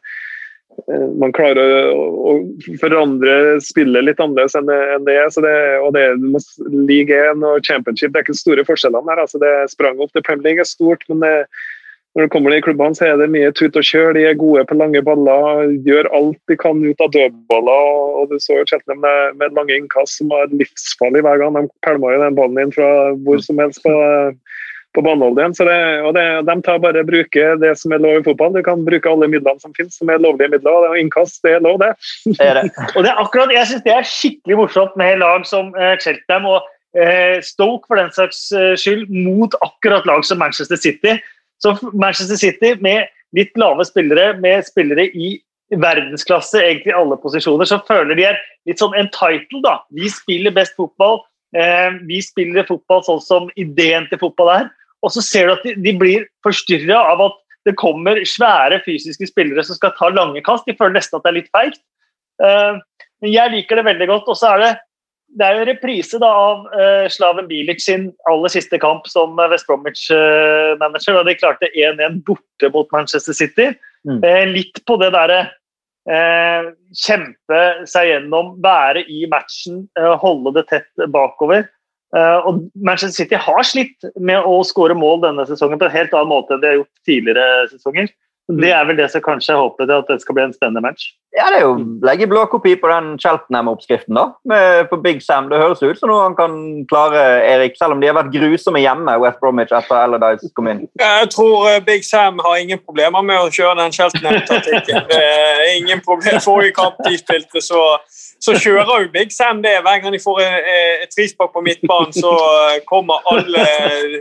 eh, man klarer å, forandre spillet litt annerledes enn det, er. Så det, og det, League 1 og championship det er ikke store forskjellene her. altså Det sprang opp til Premier League er stort, men det, når det kommer til klubbene, så er det mye tut og kjør. De er gode på lange baller, gjør alt de kan ut av dødballer. og Du så jo Cheltenham med, med lange innkast som var livsfarlig hver gang. De pælma jo den ballen inn fra hvor som helst på, på banehalvdelen. Og det, de tar bare bruke det som er lov i fotball. Du kan bruke alle midlene som finnes, som er lovlige midler. og Innkast det er lov, det. Det er det. Og det er akkurat, Jeg syns det er skikkelig morsomt med lag som eh, Cheltenham og eh, Stoke for den saks eh, skyld, mot akkurat lag som Manchester City. Så Manchester City med litt lave spillere, med spillere i verdensklasse egentlig i alle posisjoner, så føler de er litt sånn entitled. da. Vi spiller best fotball. Eh, vi spiller fotball sånn som ideen til fotball er. Og så ser du at de, de blir forstyrra av at det kommer svære fysiske spillere som skal ta lange kast. De føler nesten at det er litt feigt. Eh, men jeg liker det veldig godt. Og så er det det er jo en reprise da, av eh, Slaven Bilic sin aller siste kamp som eh, West Bromwich-manager. da De klarte 1-1 borte mot Manchester City. Mm. Litt på det derre kjempe seg gjennom, være i matchen, holde det tett bakover. Eh, og Manchester City har slitt med å skåre mål denne sesongen på en helt annen måte enn de har gjort tidligere sesonger. Det er vel det som kanskje er håpet at det skal bli en spennende match. Ja, det er jo legge blåkopi på den Cheltenham-oppskriften, da. Med, for Big Sam. Det høres ut som noe han kan klare, Erik, selv om de har vært grusomme hjemme, West Bromwich, etter Allardyce kom inn. Jeg tror eh, Big Sam har ingen problemer med å kjøre den Cheltenham-taktikken. Er ingen problem. Forrige kamp de spilte, så, så kjører jo Big Sam det. Hver gang de får et, et frispark på midtbanen, så eh, kommer alle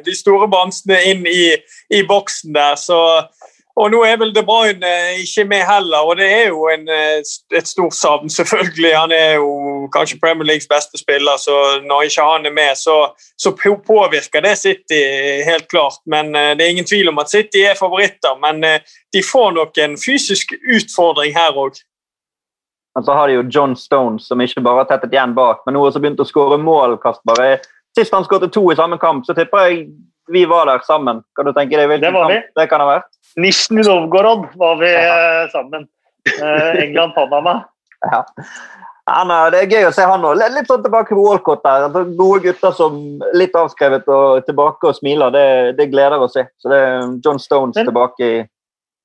de store bamsene inn i, i boksen der. så og nå er vel De Bruyne ikke med heller, og det er jo en, eh, et stort savn, selvfølgelig. Han er jo kanskje Premier Leagues beste spiller, så når ikke han er med, så, så påvirker det City helt klart. Men eh, det er ingen tvil om at City er favoritter, men eh, de får nok en fysisk utfordring her òg. Men så har de jo John Stones, som ikke bare har tettet igjen bak, men nå har også begynt å skåre mål. Kasper. Sist han skåret to i samme kamp, så tipper jeg vi var der sammen. Kan du tenke deg hvilken Det var vi. kamp det kan ha vært? Nizjnij Novgorod var vi ja. sammen. Eh, England-Panama. Ja. Han er, det er gøy å se han òg. Litt sånn tilbake på Walcott der. Altså, gode gutter som litt avskrevet og tilbake og smiler. Det, det gleder å se. Så det er John Stones Men- tilbake i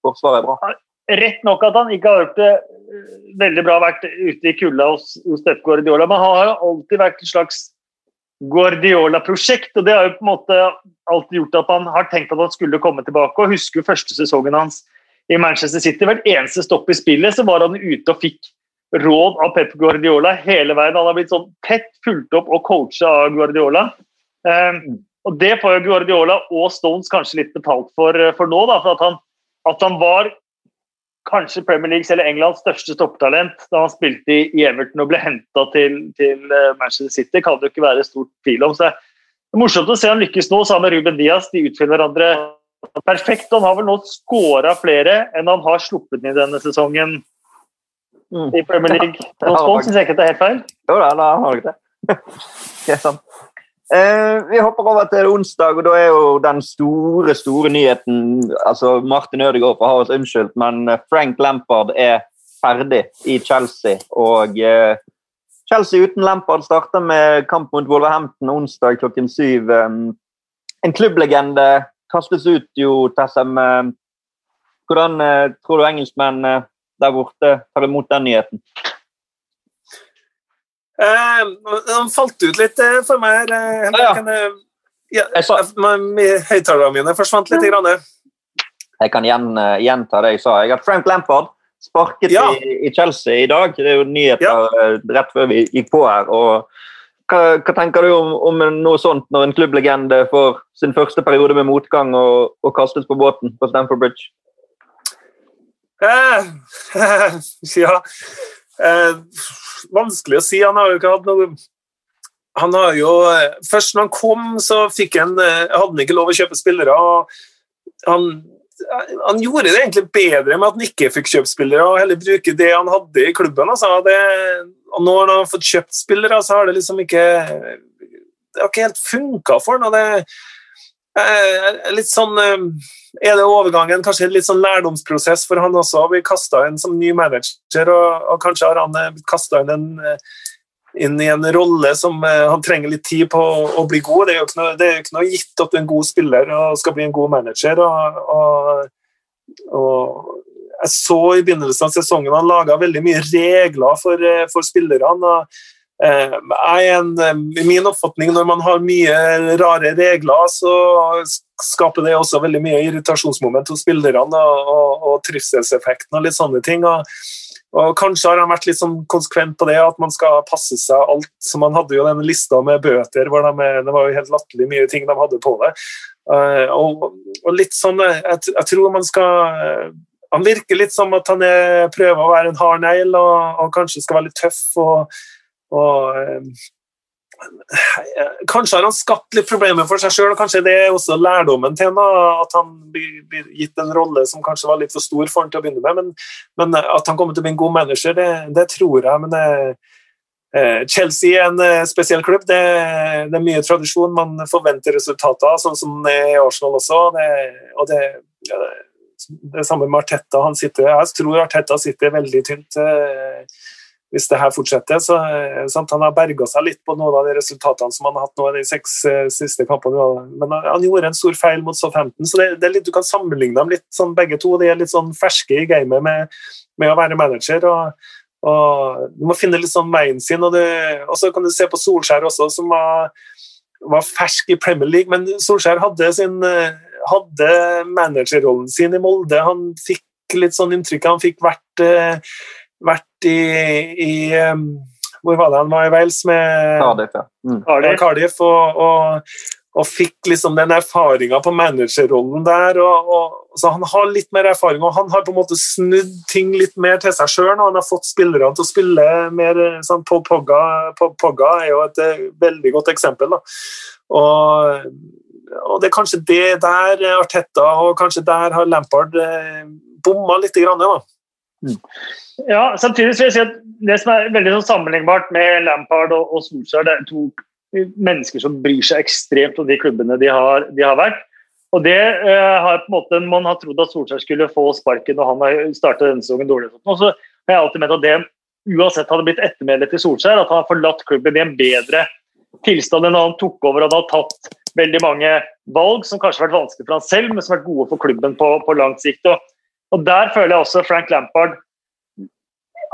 forsvaret er bra. Rett nok at han ikke har hørt det eh, veldig bra vært ute i kulda hos, hos Steffgård i Diola, men han har jo alltid vært en slags Guardiola-prosjekt. og Det har jo på en måte alltid gjort at han har tenkt at han skulle komme tilbake. og Husker jo første sesongen hans i Manchester City. Hvert eneste stopp i spillet så var han ute og fikk råd av Pep Guardiola hele veien. Han har blitt sånn tett fulgt opp og coacha av Guardiola. Um, og Det får jo Guardiola og Stones kanskje litt betalt for, eh, for nå. Da, for at han, at han var kanskje Premier Leagues eller Englands største topptalent da han spilte i, Everton og ble henta til, til eh, Manchester City, kan det jo ikke være stort tvil om. Så det er morsomt å se han lykkes nå sammen med Ruben Diaz. De utfyller hverandre perfekt. Han har vel nå skåra flere enn han har sluppet inn i denne sesongen Mm. i Premier League. Ja, Nå Stones, jeg ikke det er helt feil. Jo da, da har jeg det. er sant. Eh, vi hopper over til onsdag, og da er jo den store store nyheten altså Martin Ødegaard får ha oss unnskyldt, men eh, Frank Lampard er ferdig i Chelsea. Og eh, Chelsea uten Lampard starter med kamp mot Wolverhampton onsdag klokken syv. Eh, en klubblegende kastes ut jo, Tessem. Eh, hvordan tror du engelskmenn der borte tar imot den nyheten? Eh, de falt ut litt eh, for meg her. eh, Ja, ja. Høyttalerne mine forsvant litt. Grann. Jeg kan igjen, eh, gjenta det jeg sa. Jeg har Frank Lampard sparket Ja. i, i Chelsea i dag. Det er jo nyheter eh, rett før vi gikk på her. og hva, hva tenker du om, om noe sånt når en klubblegende får sin første periode med motgang og, og kastes på båten på Stamford Bridge? Eh, ja eh, Vanskelig å si. Han har jo ikke hatt noe han har jo, eh, Først når han kom, så han, eh, hadde han ikke lov å kjøpe spillere. og han, han gjorde det egentlig bedre med at han ikke fikk kjøpt spillere, og heller bruke det han hadde i klubben. Altså. Det, og nå når han har fått kjøpt spillere, så har det liksom ikke Det har ikke helt funka for han. Eh, litt sånn eh, er det overgangen kanskje en litt sånn lærdomsprosess for han også. Vi kasta inn som ny manager, og, og kanskje har han eh, blitt kasta inn, en, eh, inn i en rolle som eh, han trenger litt tid på å, bli god. Det er jo ikke noe, ikke noe gitt at du er en god spiller og skal bli en god manager. og, og, og jeg så i begynnelsen av sesongen han laga veldig mye regler for, eh, for spillerne. og Eh, jeg er en, eh, I min oppfatning, når man har mye rare regler, så skaper det også veldig mye irritasjonsmoment hos spillerne og, og, og trivselseffekten og litt sånne ting. Og, og Kanskje har han vært litt sånn konsekvent på det, at man skal passe seg alt. så Man hadde jo den lista med bøter, hvor de, det var jo helt latterlig mye ting de hadde på det. Eh, og, litt sånn, jeg, jeg tror man skal Han virker litt som at han er, prøver å være en hard negl og, og kanskje skal være litt tøff. og og eh, Kanskje har han skapt litt problemer for seg sjøl, og kanskje det er også lærdommen til ham. At han blir, gitt en rolle som kanskje var litt for stor for han til å begynne med. Men, men at han kommer til å bli en god manager, det, det tror jeg. Men eh, Chelsea er en eh, spesiell klubb. Det, det, er mye tradisjon. Man forventer resultater, sånn som er i Arsenal også. Det, og det, det samme med Arteta. Han sitter, jeg tror Arteta sitter veldig tynt. Eh, hvis det her fortsetter. Så, sant, han har berga seg litt på noen av de resultatene som han har hatt nå i de seks eh, siste kampene. Men han, han, gjorde en stor feil mot Southampton, så det, det, litt, du kan sammenligne dem litt sånn begge to. De er litt sånn ferske i gamet med, med å være manager. og, og Du må finne litt sånn veien sin. Og, det, og så kan du se på Solskjær også, som var, var fersk i Premier League. Men Solskjær hadde, sin, hadde managerrollen sin i Molde. Han fikk litt sånn inntrykk Han fikk vært vært i, i um, Hvor var det han var i Wales? Med Cardiff, ja. Mm. Ja, Cardiff og, og, og, fikk liksom den erfaringa på managerrollen der. Og, og, så Han har litt mer erfaring, og han har på en måte snudd ting litt mer til seg sjøl. Han har fått spillerne til å spille mer sånn, Paul Pogga, Paul Pogga er jo et veldig godt eksempel. Da. Og, og det er kanskje det der Arteta og kanskje der har Lampard eh, bomma litt. Grann, da. Mm. Ja, samtidig vil jeg si at Det som er veldig sånn sammenlignbart med Lampard og, og Solskjær, det er to mennesker som bryr seg ekstremt om de klubbene de har, de har vært. Og det eh, har på en måte Man har trodd at Solskjær skulle få sparken og han har startet denne sesongen dårlig. Og så har jeg alltid ment at det uansett hadde blitt ettermælet til Solskjær, at han har forlatt klubben i en bedre tilstand enn da han tok over og hadde tatt veldig mange valg som kanskje har vært vanskelig for han selv, men som har vært gode for klubben på, på lang sikt. Og, og, Der føler jeg også Frank Lampard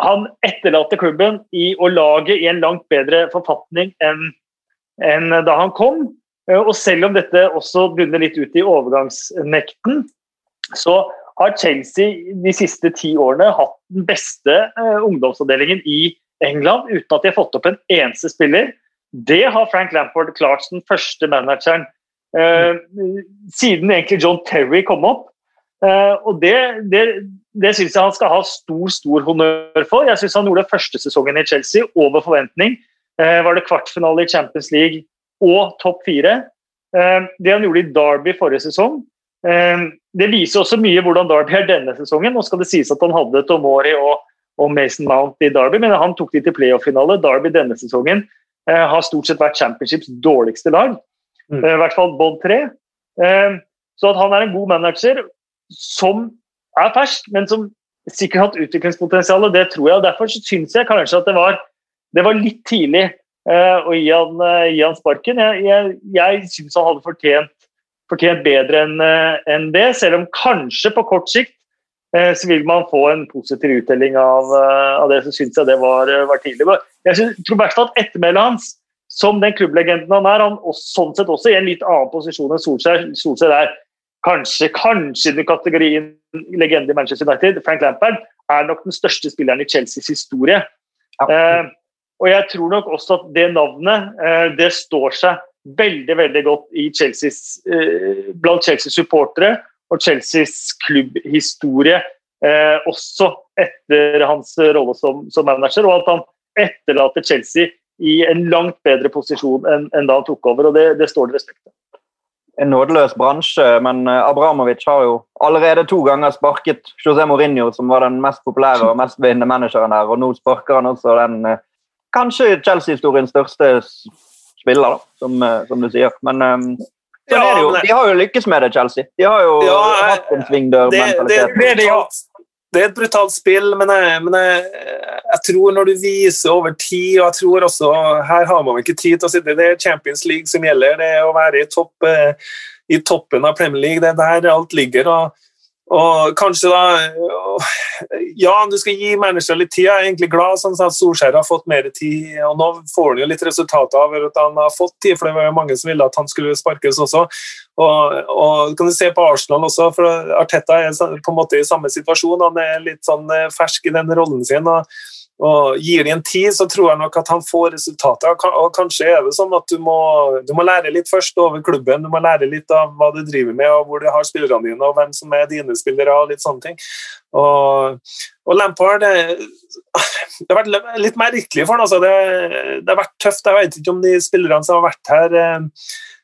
han etterlater klubben i å lage i en langt bedre forfatning enn, enn da han kom. Og selv om dette også bunner litt ut i overgangsnekten, så har Chelsea de siste ti årene hatt den beste uh, ungdomsavdelingen i England uten at de har fått opp en eneste spiller. Det har Frank Lampard klart den første manageren Eh, siden egentlig John Terry kom opp. Uh, og Det, det, det syns jeg han skal ha stor stor honnør for. Jeg syns han gjorde første sesongen i Chelsea over forventning. var det kvartfinale i Champions League og topp fire. det han gjorde i Derby forrige sesong, det viser også mye hvordan Derby er denne sesongen. Nå skal det sies at han hadde Tomori og, og Mason Mount i Derby, men han tok de til playoff-finale. Derby denne sesongen eh, har stort sett vært Championships dårligste lag. Mm. Eh, I hvert fall Bodd 3. Eh, så at han er en god manager som er fersk, men som sikkert hatt utviklingspotensial, det tror jeg. og Derfor syns jeg kanskje at det var, det var litt tidlig uh, å gi han, uh, gi han sparken. Jeg, jeg, jeg syns han hadde fortjent fortjent bedre enn uh, en det. Selv om kanskje på kort sikt eh, så vil man få en positiv uttelling av, eh, av det, så syns jeg det var, var tidlig. Jeg tror i hvert fall at ettermælet hans, som den klubblegenden han er, han også, sånn sett også i en litt annen posisjon enn Solskjær. Solskjær er kanskje, kanskje den kategorien legende i Manchester United. Frank Lampard er nok den største spilleren i Chelseas historie. Ja. Eh, og jeg tror nok også at det navnet eh, det står seg veldig veldig godt i Chelseas, eh, blant Chelseas supportere og Chelseas klubbhistorie, eh, også etter hans rolle som, som, manager. Og at han etterlater Chelsea i en langt bedre posisjon enn, enn da han tok over. og Det, det står det respekt av. En nådeløs bransje, men eh, Abramovic har jo allerede to ganger sparket José Mourinho, som var den mest populære og mest vinnende manageren der, og nå sparker han også den eh, kanskje Chelsea-historiens største spiller, da, som, eh, som du sier. Men sånn ja, er det jo. De har jo lykkes med det, Chelsea. De har jo ja, hatt en svingdørmentalitet. Det, det, det, er et brutalt spill, men, jeg, men jeg, jeg, tror når du viser over tid og jeg tror også, Her har man ikke tid til å sitte. Det er Champions League som gjelder. Det er å være i, topp, eh, i toppen av Premier League. Det er der alt ligger. og og kanskje da Ja, du skal gi mennesker litt tid. Jeg er egentlig glad sånn at Solskjær har fått mer tid. og Nå får han jo litt resultater av at han har fått tid, for det var jo mange som ville at han skulle sparkes også. Og, og kan du se på Arsenal også, for Arteta er på en måte i samme situasjon. Han er litt sånn eh, fersk i den rollen sin. og og Gir de en tid, så tror jeg nok at han får resultater. Og Kanskje er det sånn at du må, du må, lære litt først over klubben. Du må lære litt av hva du driver med, og hvor du har spillerne dine, og hvem som er dine spillere. og litt sånne ting. Og, og Lampard det, det, har vært litt merkelig for ham. Altså. Det, det, har vært tøft. Jeg vet ikke om de spillerne som har vært her eh,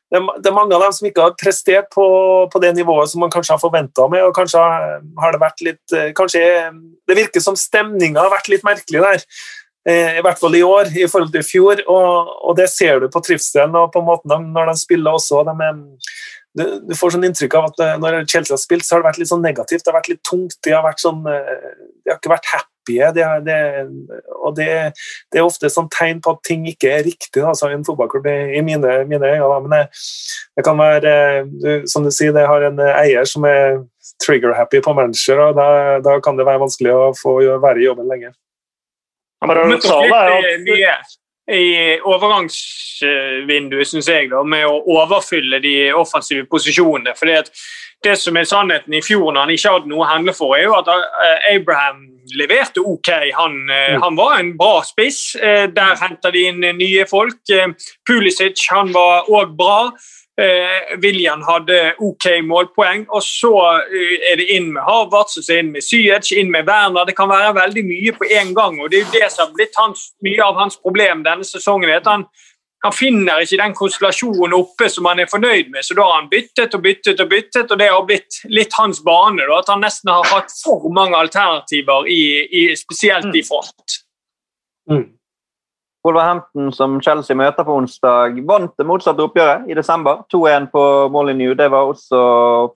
det, er mange av dem som ikke har prestert på, på det nivået som man kanskje har forventa med. og kanskje har Det vært litt, eh, kanskje det virker som stemninga har vært litt merkelig der. Eh, I hvert fall i år i forhold til i fjor. Og, og det ser du på trivselen og på måten de, når de spiller også. De er, du, du, får sånn inntrykk av at eh, når Chelsea har spilt, så har det vært litt sånn negativt. Det har vært litt tungt. De har, vært sånn, de har ikke vært happy hyppige. Det, det, og det, det, er ofte sånn tegn på at ting ikke er riktig altså, i en fotballklubb, i mine, mine øyne. Men det, det, kan være, som du sier, det har en eier som er trigger-happy på manager, og da, da, kan det være vanskelig å få være i jobben lenge. Mye i overgangsvinduet, syns jeg, da, med å overfylle de offensive posisjonene. fordi at det som er sannheten i fjor, når han ikke hadde noe å handle for, er jo at eh, Abraham leverte ok. Han, eh, mm. han var en bra spiss. Eh, der henta de inn nye folk. Pulisic han var òg bra. William hadde ok målpoeng. Og så er det inn med Harvard, så inn med Syech, inn med Werner. Det kan være veldig mye på én gang. og Det er jo det som har blitt hans, mye av hans problem denne sesongen. at han han finner ikke den konstellasjonen oppe som han er fornøyd med, så da har han byttet og byttet og byttet, og det har blitt litt hans bane. Da, at han nesten har hatt for mange alternativer, i, i, spesielt i front. Mm. Wolverhampton, som Chelsea møter på onsdag, vant det motsatte oppgjøret i desember. 2-1 på Molyneux. Det var også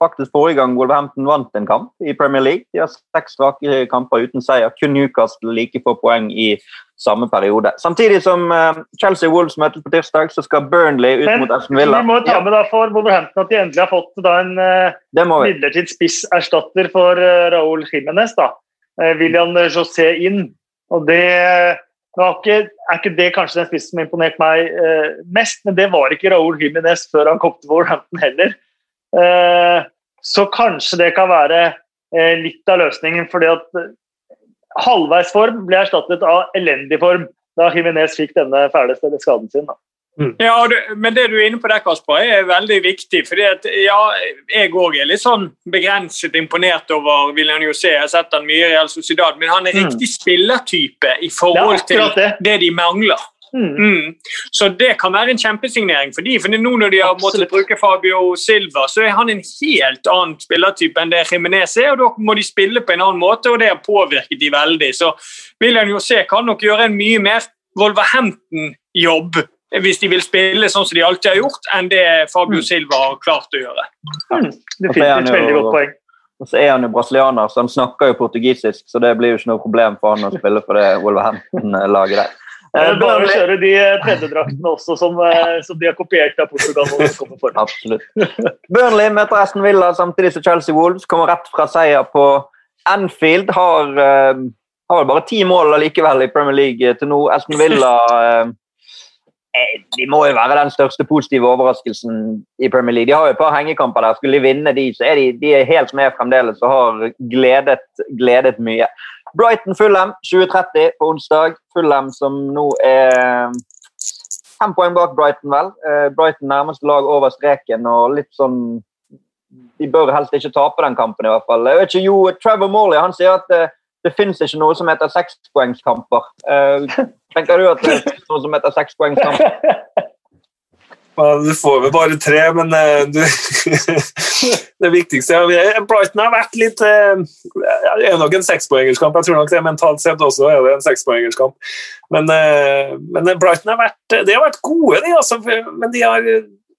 faktisk forrige gang Wolverhampton vant en kamp i Premier League. De har seks strake kamper uten seier. Kun Newcastle like få poeng i samme periode. Samtidig som uh, Chelsea Wolves møtes på tirsdag, så skal Burnley ut Men, mot Aston Villa. Vi må ta med da for Wolverhampton at de endelig har fått da en uh, midlertidig spisserstatter for uh, Raúl Jiménez. da. William José inn. Og det ikke, er ikke det kanskje den spissen som imponerte meg eh, mest, men det var ikke Raúl Jiménez før han kom til Wolverhampton heller. Eh, så kanskje det kan være eh, litt av løsningen, fordi at eh, halvveisform ble erstattet av elendig form da Jiménez fikk denne fæle skaden sin. Da. Mm. Ja, men det du er inne på der, Kasper, er veldig viktig. fordi at, ja, Jeg òg er litt sånn begrenset imponert over William José. Jeg har sett han mye i Real Sociedad, men han er mm. riktig spillertype i forhold til det. det de mangler. Mm. Mm. Så det kan være en kjempesignering for de, for nå når de har måttet bruke Fabio Silva, så er han en helt annen spillertype enn det Jimenez er, og da må de spille på en annen måte, og det har påvirket de veldig. Så William José kan nok gjøre en mye mer Wolverhampton-jobb hvis de vil spille sånn som de alltid har gjort, enn det Fabio mm. Silva har klart å gjøre. Mm. Definitivt veldig godt poeng. Og så er han jo brasilianer, så han snakker jo portugisisk, så det blir jo ikke noe problem for han å spille for det Wolverhampton-laget der. Eh, bare å kjøre de tredjedraktene også, som, eh, som, de har kopiert av Portugal. Absolutt. Burnley møter Aston Villa samtidig som Chelsea Wolves kommer rett fra seier på Anfield. Har, har bare ti mål likevel i Premier League til nå. Aston Villa Eh, de må jo være den største positive overraskelsen i Premier League. De har jo et par hengekamper der. Skulle de vinne de, så er de, de er helt med fremdeles og har gledet, gledet mye. Brighton Fulham 2030 på onsdag. Fulham som nå er fem poeng bak Brighton, vel. Eh, Brighton nærmeste lag over streken og litt sånn De bør helst ikke tape den kampen, i hvert fall. Jeg vet ikke, jo, Trevor Morley han sier at eh, det finnes ikke noe som heter sekspoengskamper. Uh, tenker du at det er noe som heter sekspoengskamper? Du får vel bare tre, men uh, du, det viktigste er Brighton har vært litt uh, Det er nok en sekspoengerskamp. Jeg tror nok det mentalt sett også er det en sekspoengerskamp. Men, men Brighton har vært, de har vært gode, de, altså, men de har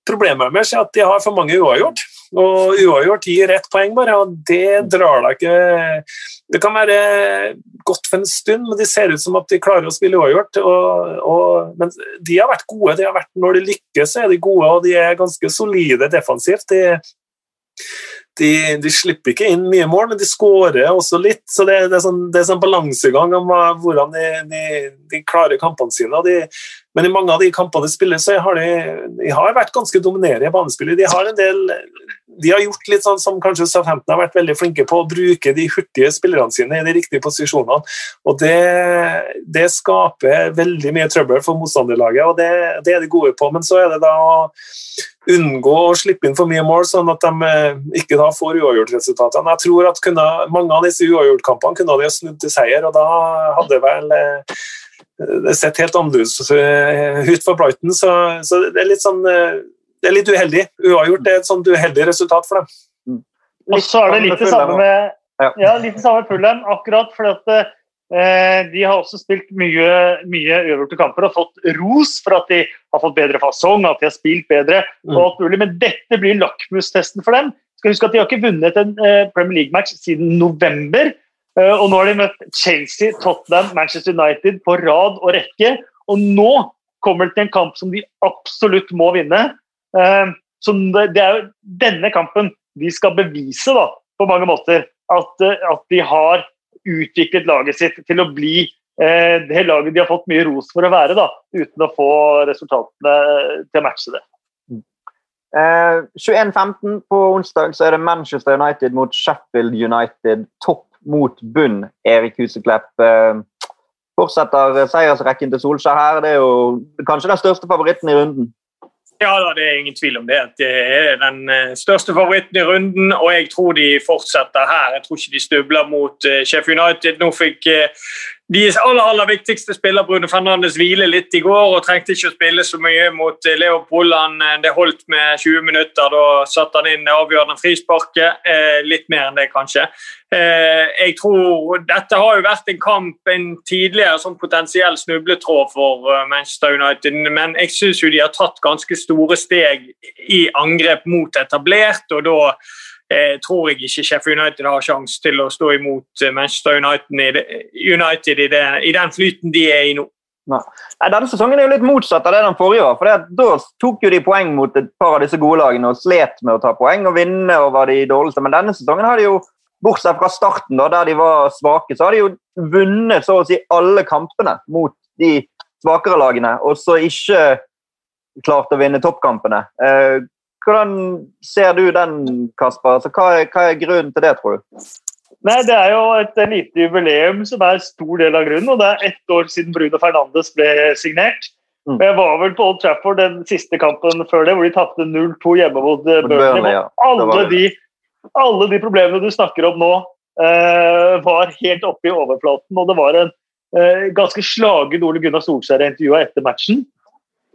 problemet med seg at de har for mange uavgjort. Og uavgjort gir ett poeng bare, og det drar deg ikke Det kan være godt for en stund, men de ser ut som at de klarer å spille uavgjort. Men de har vært gode. De har vært, når de lykkes, er de gode, og de er ganske solide defensivt. De, de, de, slipper ikke inn mye mål, men de skårer også litt. Så det, det er sånn, sånn balansegang om hvordan de, de, de klarer kampene sine. men i mange av de kampene de spiller, så har de, de har vært ganske dominerende i banespillet. De har en del de har gjort litt sånn som kanskje Southampton har vært veldig flinke på, å bruke de hurtige spillerne sine i de riktige posisjonene. og Det, det skaper veldig mye trøbbel for motstanderlaget, og det, det, er de gode på. Men så er det da å unngå å slippe inn for mye mål, sånn at de eh, ikke da får uavgjortresultatene. Jeg tror at kunne, mange av disse uavgjortkampene kunne de snudd til seier, og da hadde vel eh, det sett helt annerledes ut for Brighton. Så, så, det er litt sånn eh, det er litt uheldig. Uavgjort er et sånt uheldig resultat for dem. Mm. Og så er det litt det samme med ja, litt det samme Fulham, akkurat fordi at eh, de har også spilt mye, mye uavgjorte kamper og fått ros for at de har fått bedre fasong, at de har spilt bedre og alt mulig, men dette blir lakmustesten for dem. Skal huske at De har ikke vunnet en eh, Premier League-match siden november. Eh, og Nå har de møtt Chelsea, Tottenham, Manchester United på rad og rekke. Og nå kommer det til en kamp som de absolutt må vinne. Ehm, så det er jo denne kampen de skal bevise da, på mange måter at, eh, at de har utviklet laget sitt til å bli eh, det laget de har fått mye ros for å være, da, uten å få resultatene til å matche det. Eh, 21.15 på onsdag så er det Manchester United mot Sheffield United. Topp mot bunn, Erik Huseklepp. Eh, fortsetter seiersrekken til Solskjær her. Det er jo kanskje den største favoritten i runden. Ja, da, det er ingen tvil om det. Det er den eh, største favoritten i runden, og jeg tror de fortsetter her. Jeg tror ikke de stubler mot uh, Sheffield United. Nå fikk deres aller, aller viktigste spiller, Bruno Fernandes, hvile litt i går og trengte ikke å spille så mye mot eh, Leopold. Han, eh, det holdt med 20 minutter. Da satte han inn avgjørende frisparket. Eh, litt mer enn det, kanskje. Eh, jeg tror Dette har jo vært en kamp, en tidligere sånn potensiell snubletråd for eh, Manchester United, men jeg syns de har tatt ganske store steg i angrep mot etablert. og da eh, tror jeg ikke Sheffield United har sjanse til å stå imot eh, Manchester United, United i, det, i, den flyten de er i nå. Nei. Denne sesongen er jo litt motsatt av det den forrige var. for Da tok jo de poeng mot et par av disse gode lagene og slet med å ta poeng og vinne over de dårligste. Men denne sesongen har de jo, bortsett fra starten, da, der de var svake, så har de jo vunnet så å si alle kampene mot de svakere lagene, og så ikke klart å vinne toppkampene. Eh, hvordan ser du den, Kasper? Altså, hva, er, hva, er, grunnen til det, tror du? Nei, Det er jo et lite jubileum som er stor del av grunnen. og Det er ett år siden Bruno Fernandes ble signert. Mm. Jeg var vel på Old Trafford den siste kampen før det, hvor de tapte 0-2 hjemme mot eh, Burnley. Ja. Alle, de, alle, de, problemene du snakker om nå, eh, var helt oppe i overflaten. Og det var en eh, ganske slagen Ole Gunnar Solskjær intervjua etter matchen.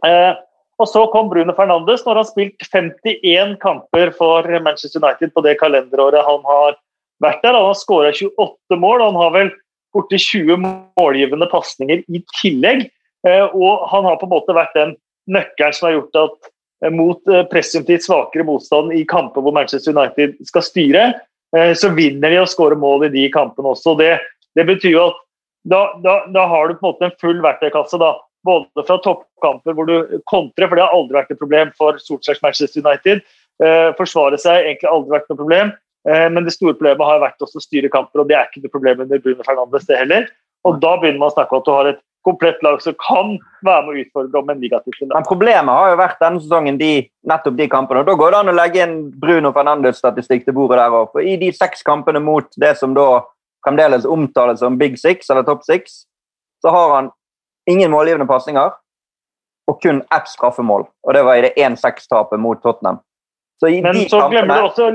Uh, og så kom Bruno Fernandes når han spilt 51 kamper for Manchester United på det kalenderåret han har vært der. Han har skåra 28 mål, og han har vel borti 20 målgivende pasninger i tillegg. Eh, og han har på en måte vært den nøkkelen som har gjort at eh, mot eh, presumptivt svakere motstand i kamper hvor Manchester United skal styre, så vinner de og skårer mål i de kampene også. Det, det betyr jo at da, da, da, har du på en måte en full verktøykasse. da, både fra toppkamper hvor du kontrer, for det har aldri vært et problem for Solskjærs Manchester United. Eh, forsvare seg egentlig aldri vært noe problem. Eh, men det store problemet har vært også å styre kamper, og det er ikke noe problem under Bruno Fernandes, det heller. Og da begynner man å snakke om at du har et komplett lag som kan være med å utfordre om en ligatittel. Men problemet har jo vært denne sesongen de, nettopp de kampene. og Da går det an å legge inn Bruno Fernandes-statistikk til bordet der òg. I de seks kampene mot det som da fremdeles omtales som Big Six, eller Top Six, så har han Ingen målgivende pasninger og kun ett straffemål. Og det var i det 1-6-tapet mot Tottenham. Så Men så kampene, glemmer, du også,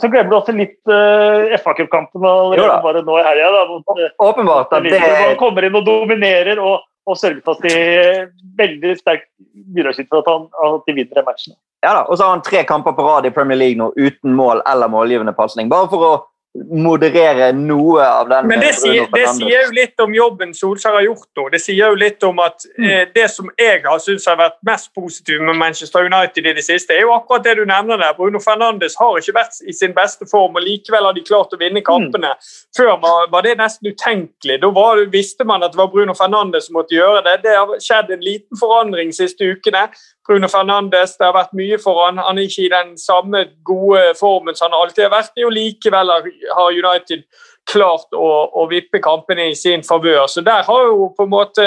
så glemmer du også litt uh, eh, FA-cupkampen allerede bare nå i helga. Eh, åpenbart. at det... Man kommer inn og dominerer og, og sørger for at de veldig sterkt bidrar for at, han, at de vinner matchen. Ja da, Og så har han tre kamper på rad i Premier League nå uten mål eller målgivende pasning. Bare for å moderere noe av den Men det sier, det sier, jo litt om jobben Solskjær har gjort nå. Det sier jo litt om at mm. eh, det som jeg har syntes har vært mest positivt med Manchester United i det siste, er jo akkurat det du nevner der. Bruno Fernandes har ikke vært i sin beste form, og likevel har de klart å vinne mm. kampene. Mm. Før var, var, det nesten utenkelig. Da var, visste man at det var Bruno Fernandes som måtte gjøre det. Det har skjedd en liten forandring de siste ukene. Bruno Fernandes. Det har vært mye for han. Han er ikke i den samme gode formen som han alltid har vært i, og likevel har United klart å, å vippe kampene i sin favør. Så der har jo på en måte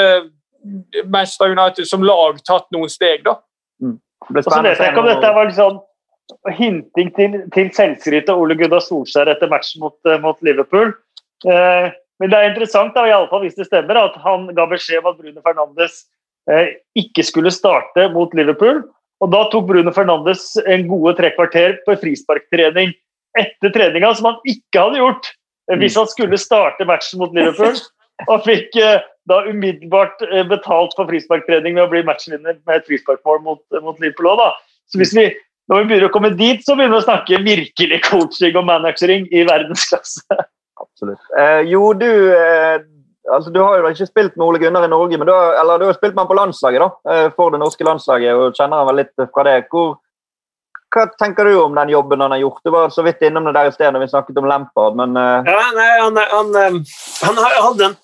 Manchester United som lag tatt noen steg, da. Mm. Og så vet jeg ikke om dette var liksom hinting til, til selvskryt av Ole Gunnar Solskjær etter matchen mot, eh, mot Liverpool. Eh, men det er interessant, da, i alle fall hvis det stemmer, at han ga beskjed om at Bruno Fernandes ikke skulle starte mot Liverpool. Og Da tok Bruno Fernandes en gode tre kvarter på frisparktrening etter treninga, som han ikke hadde gjort eh, hvis han skulle starte matchen mot Liverpool. Og fikk eh, da umiddelbart betalt for frisparktrening ved å bli matchvinner med et frisparkmål mot, mot Liverpool òg, da. Så hvis vi, når vi begynner å komme dit, så begynner vi å snakke virkelig coaching og managering i verdensklasse. Absolutt. Eh, jo, du eh, altså Du har jo ikke spilt med Ole Gunnar i Norge, men du har, eller du har spilt med han på landslaget da, eh, for det norske landslaget. og kjenner han vel litt fra det. Hvor, hva tenker du om den jobben han har gjort? Du var så vidt innom det der i sted når vi snakket om Lampard, men uh... Ja, nei, han, han, eh, han, hadde en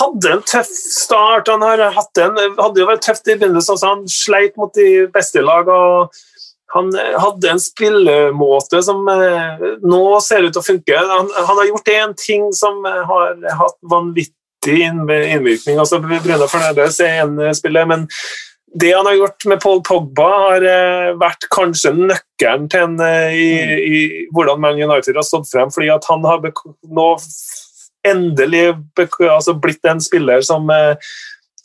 hadde en tøff start. Han hatt en, hadde jo vært tøft i begynnelsen. Han sleit mot de beste lag. og han eh, hadde en spillemåte som eh, nå ser ut til å funke. Han, han har gjort én ting som eh, har hatt vanvittig innvirkning. altså Bruno Fernandes er en spiller, men det han har gjort med Paul Pogba, har vært kanskje nøkkelen til en, i, i, hvordan Man United har stått frem. fordi at han har nå endelig altså blitt en spiller som,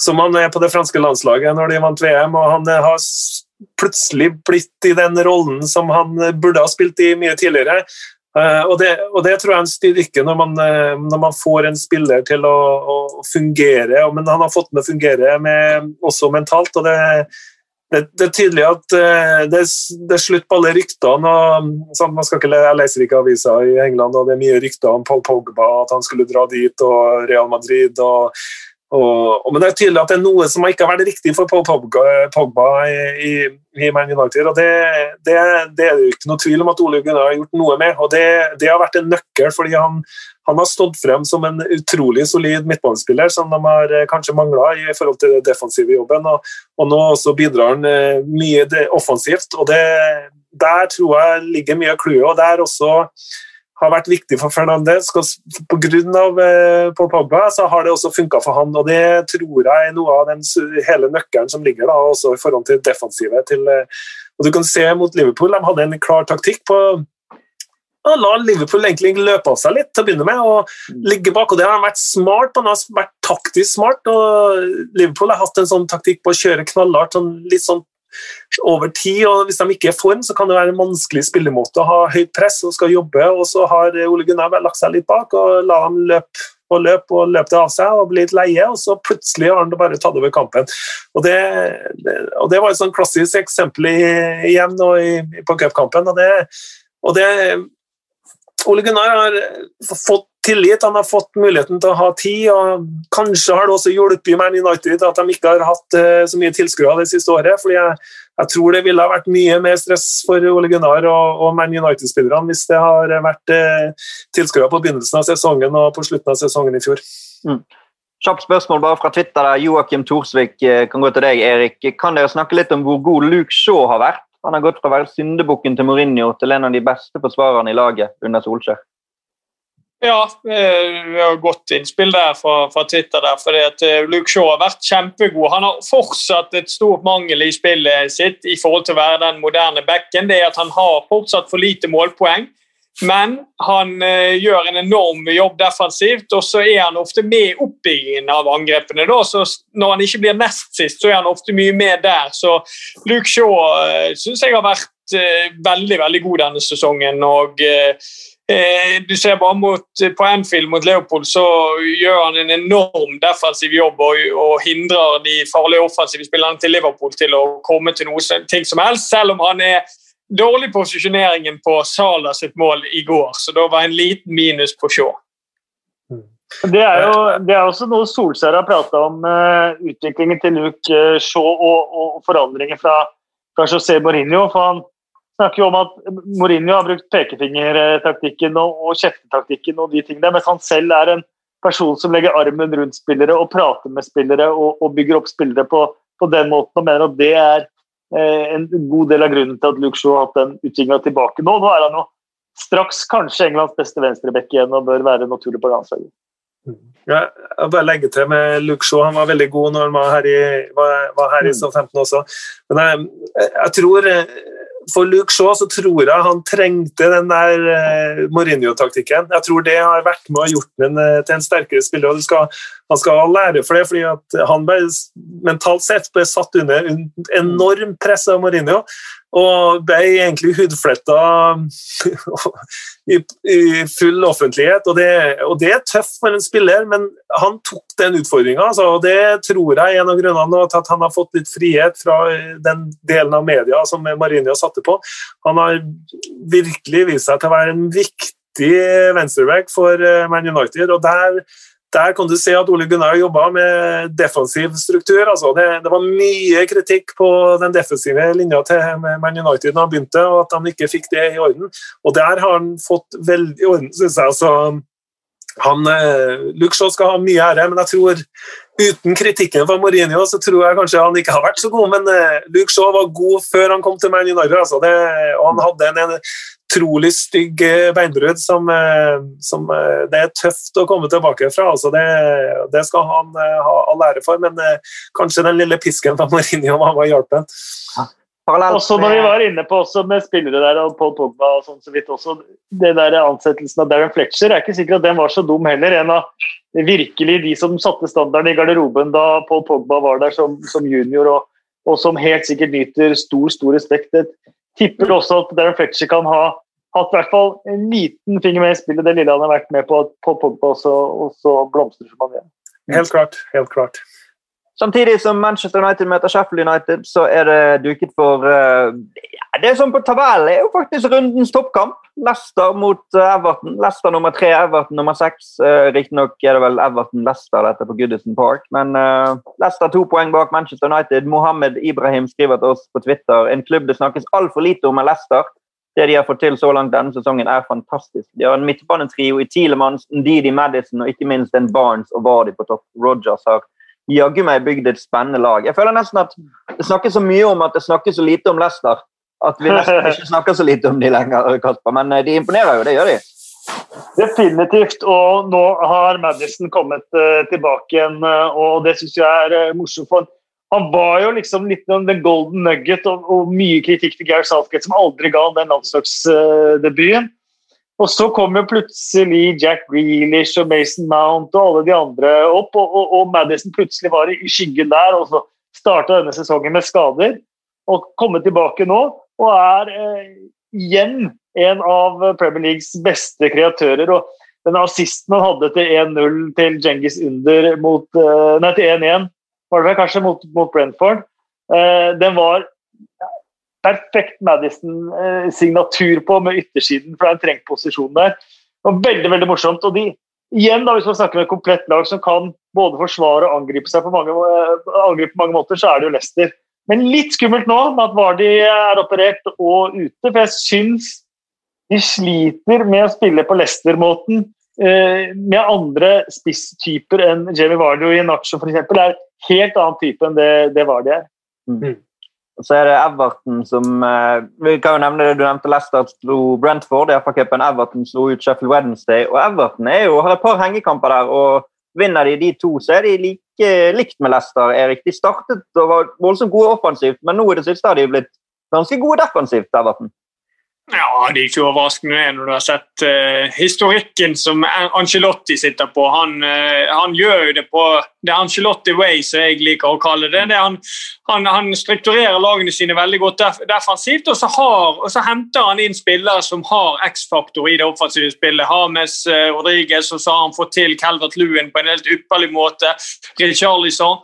som han er på det franske landslaget når de vant VM. og Han har plutselig blitt i den rollen som han burde ha spilt i mye tidligere. Uh, og, det, og, det, tror jeg er en styrke når man, uh, når man får en spiller til å, å, fungere. Men han har fått med å fungere med, også mentalt. og det, det, det er tydelig at uh, det, er slutt på alle ryktene. Og, sånn, man skal ikke, jeg leser ikke aviser i England, og det er mye rykter om Paul Pogba, at han skulle dra dit, og Real Madrid. og og, men det er tydelig at det er noe som ikke har vært riktig for Paul Pogba, Pogba i, i, Man United. og det, det, det, er jo ikke noe tvil om at Ole Gunnar har gjort noe med. og Det, det har vært en nøkkel, fordi han, han, har stått frem som en utrolig solid midtbanespiller som de har eh, kanskje mangla i forhold til den defensive jobben. Og, og nå også bidrar han eh, mye offensivt. og Der tror jeg ligger mye av clouet. og der også har vært viktig for Fernandez. Pga. Eh, Paul Pogba så har det også funka for han. og Det tror jeg er noe av den hele nøkkelen som ligger da, også i forhold til defensivet. Til, eh, og du kan se mot Liverpool, De hadde en klar taktikk på å la Liverpool egentlig løpe av seg litt til å begynne med. og ligge bak, og Det har vært smart, han har vært taktisk smart. og Liverpool har hatt en sånn taktikk på å kjøre knallhardt, sånn, litt sånn over tid. og Hvis de ikke er i form, så kan det være en vanskelig spillemåte å ha høyt press og skal jobbe. og Så har Ole Gunnar lagt seg litt bak og la dem løpe og løpe og løpe det av seg og bli litt leie, og så plutselig har han bare tatt over kampen. Og Det, det, og det var et sånn klassisk eksempel igjen nå i, på cupkampen. Og, det, og det Ole Gunnar har fått tillit, han har fått muligheten til å ha tid. og Kanskje har det også hjulpet Man United at de ikke har hatt uh, så mye tilskuere det siste året. fordi jeg, jeg, tror det ville ha vært mye mer stress for Ole Gunnar og, og Man United-spillerne hvis det har vært eh, tilskuere på begynnelsen av sesongen og på slutten av sesongen i fjor. Mm. Kjapt spørsmål bare fra Twitter. der. Joakim Thorsvik eh, kan gå til deg, Erik. Kan dere snakke litt om hvor god Luke Shaw har vært? Han har gått fra å være syndebukken til Mourinho til en av de beste forsvarerne i laget under Solskjær. Ja, eh, vi har godt innspill der fra, fra Twitter. der, fordi at eh, Luke Shaw har vært kjempegod. Han har fortsatt et stort mangel i spillet sitt i forhold til å være den moderne backen. Det er at han har fortsatt for lite målpoeng. Men han eh, gjør en enorm jobb defensivt, og så er han ofte med i oppbyggingen av angrepene. Da. Så når han ikke blir nest sist, så er han ofte mye med der. Så Luke Shaw eh, syns jeg har vært eh, veldig veldig god denne sesongen. og Eh, du ser bare mot, På Anfield mot Leopold så gjør han en enorm defensiv jobb og, og hindrer de farlige offensive spillerne til Liverpool til å komme til noe ting som helst, selv om han er dårlig posisjoneringen på Sala sitt mål i går. Så da var en liten minus på Shaw. Det er jo det er også noe Solskjær har prata om, uh, utviklingen til Luke Shaw og, og forandringer fra, fra José Mourinho. for han snakker jo om at Mourinho har brukt pekefingertaktikken og, og kjeftetaktikken og de tingene, mens han selv er en person som legger armen rundt spillere og prater med spillere og, og bygger opp spillere på, på, den måten og mener at det er eh, en god del av grunnen til at Luke Shaw har hatt den utviklinga tilbake nå. Nå er han jo straks kanskje Englands beste venstreback igjen og bør være naturlig på landslaget. Ja, jeg bare legger til med Luke Shaw. Han var veldig god når han var her i, var, var her i mm. Southampton også. Men jeg, jeg tror eh, for Luke Shaw så tror jeg han trengte den der uh, Mourinho-taktikken. Jeg tror det har vært med og gjort ham uh, til en sterkere spiller. og skal, Han skal lære for det, fordi han ble mentalt sett ble satt under enormt press av Mourinho og ble egentlig hudfletta i, i, full offentlighet. Og det, og det, er tøft for en spiller, men han tok den utfordringa. Altså, og det tror jeg er en av grunnene til at han har fått litt frihet fra den delen av media som Marinho satte på. Han har virkelig vist seg til å være en viktig venstreback for eh, Man United. og der der kan du se at Ole Gunnar jobba med defensiv struktur. Altså det, det, var mye kritikk på den defensive linja til Man United da han begynte, og at han ikke fikk det i orden. Og der har han fått veldig orden, syns jeg. Altså, han, eh, Luke Shaw skal ha mye ære, men jeg tror uten kritikken fra Mourinho så tror jeg kanskje han ikke har vært så god. Men uh, Luke Shaw var god før han kom til Man United. Altså det, og han hadde en, en utrolig stygg eh, beinbrudd som, eh, som, eh, det er tøft å komme tilbake fra. Altså det, det, skal han ha all ære for, men kanskje den lille pisken fra Mourinho var med hjelpen. Også når vi var inne på også med spillere der og Paul Pogba og sånn så vidt også, det der Ansettelsen av Darren Fletcher er ikke sikkert at den var så dum heller. En av virkelig de som satte standarden i garderoben da Paul Pogba var der som, som junior, og, og, som helt sikkert nyter stor stor respekt. Jeg tipper også at Darren Fletcher kan ha hatt i hvert fall en liten finger med i spillet, det lille han har vært med på, på Pogba, og så, og så blomstrer som han. Helt klart. Helt klart. Samtidig som Manchester United møter Sheffield United, så er det duket for uh, Det er sånn på tabellen er jo faktisk rundens toppkamp. Leicester mot uh, Everton. Leicester nummer tre, Everton nummer seks. Uh, Riktignok er det vel Everton-Leicester dette på Goodison Park, men uh, Leicester to poeng bak Manchester United. Mohammed Ibrahim skriver til oss på Twitter en klubb det snakkes altfor lite om, er Leicester. Det de har fått til så langt denne sesongen, er fantastisk. De har en midtbanetrio i Tilemans, Ndidi Madison og ikke minst en Barnes og Vardy på topp. Rogers har jaggu meg bygd et spennende lag. Jeg føler nesten at det snakkes så mye om at det snakkes så lite om Leicester. At vi nesten ikke snakker så lite om de lenger, Kasper. Men eh, de imponerer jo, det gjør de. Definitivt. Og nå har Madison kommet uh, tilbake igjen, uh, og det syns jeg er morsomt. for han var jo liksom litt om the golden nugget og, og mye kritikk til Geir Southgate, som aldri ga den landslagsdebuten. Og så kom jo plutselig Jack Grealish og Mason Mount og alle de andre opp, og, og, og Madison plutselig var i skyggen der. og så starta denne sesongen med skader, og kommet tilbake nå og er eh, igjen en av Premier Leagues beste kreatører. og Den assisten han hadde til 1-0 til Djengis Under mot, eh, nei, til 1-1, var det vel kanskje mot, mot Brentford, eh, den var perfekt Madison-signatur på med yttersiden, for det er en trengt posisjon der. Og veldig veldig morsomt. og de, igjen da, Hvis man snakker med et komplett lag som kan både forsvare og angripe seg på mange, angripe på mange måter, så er det jo Leicester. Men litt skummelt nå med at Vardy er operert og ute, for jeg syns de sliter med å spille på Leicester-måten eh, med andre spisstyper enn Jamie Vardy og Inacho f.eks. er helt annen type enn det, det Vardy er. Mm. Så er det Everton som eh, Vi kan jo nevne det du nevnte Leicester slo Brentford i FA-cupen. Everton slo ut Sheffield Wednesday. Og Everton er jo, har et par hengekamper der. og Vinner de de to, så er de like likt med Leicester. Erik. De startet og var voldsomt gode offensivt, men nå i det siste har de blitt ganske gode defensivt. Everton. Ja, Det er ikke overraskende når du har sett uh, historikken som Angelotti sitter på. Han, uh, han, gjør jo det på det Angelotti way, som jeg liker å kalle det. det han, han, han, strukturerer lagene sine veldig godt def defensivt, og så, har, og så, henter han inn spillere som har X-faktor i det offensive spillet. Hames uh, Rodriguez, og så har han fått til Calvert Lewin på en helt ypperlig måte. Richarlison.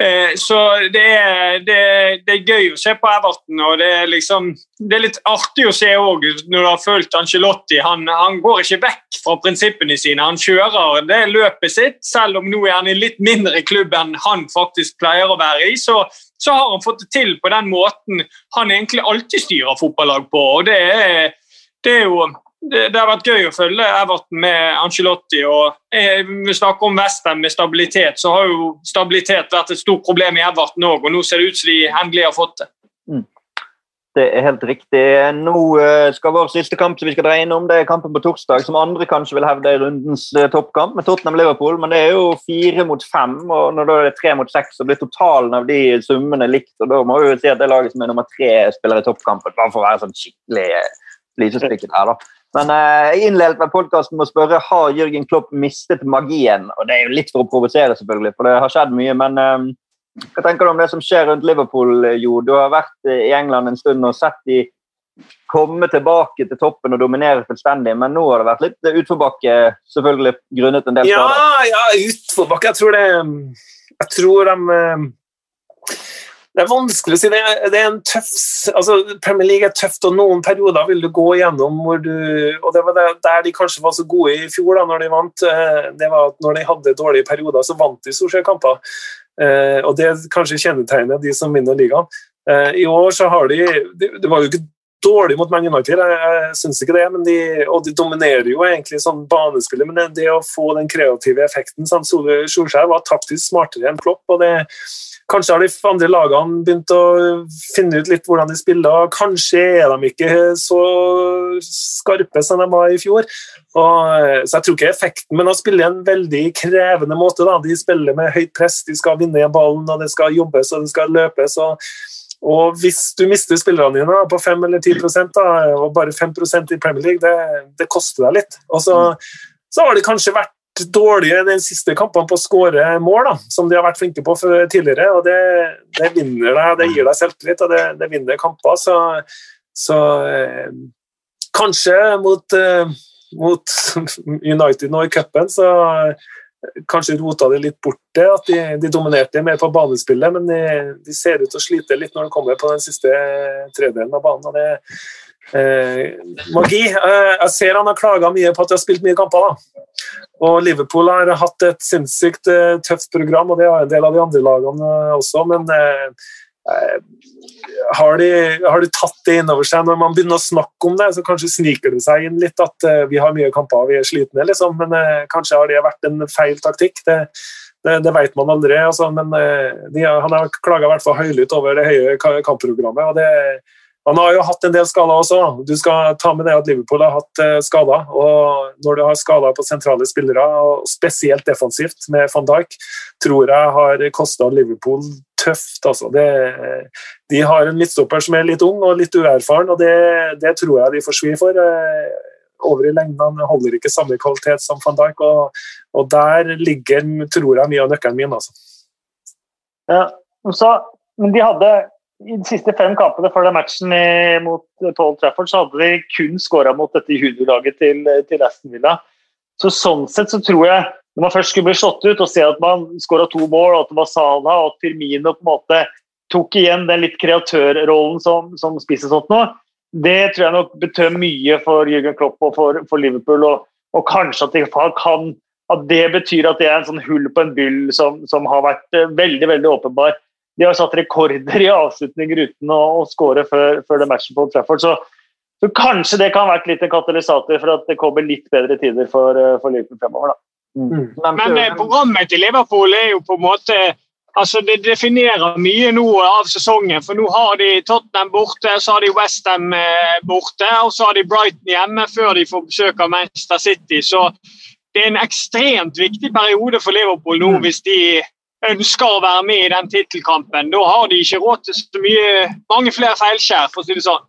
Eh, så det er, det, det er, gøy å se på Everton. og Det er, liksom, det er litt artig å se òg når du har fulgt Angelotti. Han, han, går ikke vekk fra prinsippene sine. Han kjører det løpet sitt. Selv om nå er han i litt mindre klubb enn han faktisk pleier å være i, så, så har han fått det til på den måten han egentlig alltid styrer fotballag på. og det er, det er jo det, har vært gøy å følge Everton med Angelotti. og eh, Vi snakker om Western med stabilitet, så har jo stabilitet vært et stort problem i Everton òg. Og nå ser det ut som de endelig har fått det. Mm. Det er helt riktig. Nå eh, skal vår siste kamp som vi skal dreie innom, det er kampen på torsdag, som andre kanskje vil hevde er rundens eh, toppkamp, med Tottenham-Liverpool. Men det er jo fire mot fem, og når det er tre mot seks, så blir totalen av de summene likt. og Da må vi jo si at det laget som er nummer tre, spiller i toppkampen, bare for å være sånn skikkelig flisespikket her, da. Men eh, jeg innledet med podkasten med å spørre har Jørgen Klopp mistet magien. Og Det er jo litt for å provosere, selvfølgelig, for det har skjedd mye. Men eh, hva tenker du om det som skjer rundt Liverpool, Jo? Du har vært i England en stund og sett de komme tilbake til toppen og dominere fullstendig, men nå har det vært litt utforbakke, selvfølgelig grunnet en del skader. Ja, ja utforbakke. Jeg tror det Jeg tror de eh, det er vanskelig å si. Det er, det er en tøff altså Premier League er tøft, og noen perioder vil du gå gjennom hvor du og Det var der de kanskje var så gode i fjor, da når de vant. Eh, det var at Når de hadde dårlige perioder, så vant de stort sett kamper. Eh, og Det er kanskje kjennetegnet de som vinner ligaen. Eh, I år så har de Det var jo ikke dårlig mot Man United, jeg, jeg syns ikke det. De, og de dominerer jo egentlig sånn banespillet, men det, det å få den kreative effekten sånn, Solskjær var taktisk smartere enn Klopp. og det Kanskje har de andre lagene begynt å finne ut litt hvordan de spiller. Kanskje er de ikke så skarpe som de var i fjor. Og, så jeg tror ikke effekten, men å spille en veldig krevende måte. Da. De spiller med høyt press, de skal vinne ballen, og det skal jobbes og det skal løpes. Og, og hvis du mister spillerne dine på 5 eller 10 da, og bare 5% i Premier League, det, det koster deg litt. Og så, så har det kanskje vært dårlige de siste kampene på å skåre mål, da, som de har vært flinke på tidligere. og Det, det vinner deg, det gir deg selvtillit, og det, det vinner kamper. Så, så, eh, kanskje mot, eh, mot United nå i cupen, så kanskje rota det litt bort det, at de, de dominerte mer på banespillet, men de, de, ser ut til å slite litt når de kommer på den siste tredelen av banen. og det Eh, magi. Eh, jeg ser han har klaga mye på at de har spilt mye kamper. da. Og Liverpool har hatt et sinnssykt eh, tøft program, og det har en del av de andre lagene eh, også. Men eh, eh, har de, har, de, tatt det innover seg når man begynner å snakke om det? Så kanskje sniker det seg inn litt at vi har mye kamper vi er slitne, liksom. Men kanskje har det vært en feil taktikk. Det, det, det vet man aldri. Altså, men de, han har klaga i høylytt over det høye kampprogrammet. og det han har jo hatt en del skader også. Du skal ta med det at Liverpool har hatt uh, skader. og Når du har skader på sentrale spillere, og spesielt defensivt med van Dijk, tror jeg har kosta Liverpool tøft. Altså. Det, de har en midtstopper som er litt ung og litt uerfaren, og det, det tror jeg de får svi for. Uh, over i lengden. Han holder ikke samme kvalitet som van Dijk, og, og der ligger tror jeg mye av nøkkelen min. Altså. Ja, så, men de hadde i de siste fem kampene før den matchen mot Paul Trafford så hadde de kun skåra mot dette juniorlaget til, til, Aston Villa. Så Sånn sett så tror jeg, når man først skulle bli slått ut og se at man skåra to mål, og at det var Salah og at Firmino på en måte tok igjen den litt kreatørrollen som, som spiser sånt nå, det tror jeg nok betød mye for Jürgen Klopp og for, for Liverpool. Og, og, kanskje at de kan at det betyr at det er en sånn hull på en byll som, som har vært eh, veldig veldig åpenbar de har satt rekorder i avslutninger uten å, å skåre før, før det matchen på Trafford. Så, så, kanskje det kan ha vært litt en katalysator for at det kommer litt bedre tider for, eh, for Liverpool fremover. Mm. mm. Men eh, programmet til Liverpool er jo på en måte altså Det definerer mye nå av sesongen. For nå har de Tottenham borte, så har de Westham eh, borte, og så har de Brighton hjemme før de får besøk av Manchester City. Så det er en ekstremt viktig periode for Liverpool nå mm. hvis de ønsker å være med i den tittelkampen. Da har de ikke råd til så mye, mange flere feilskjær, for å si det sånn.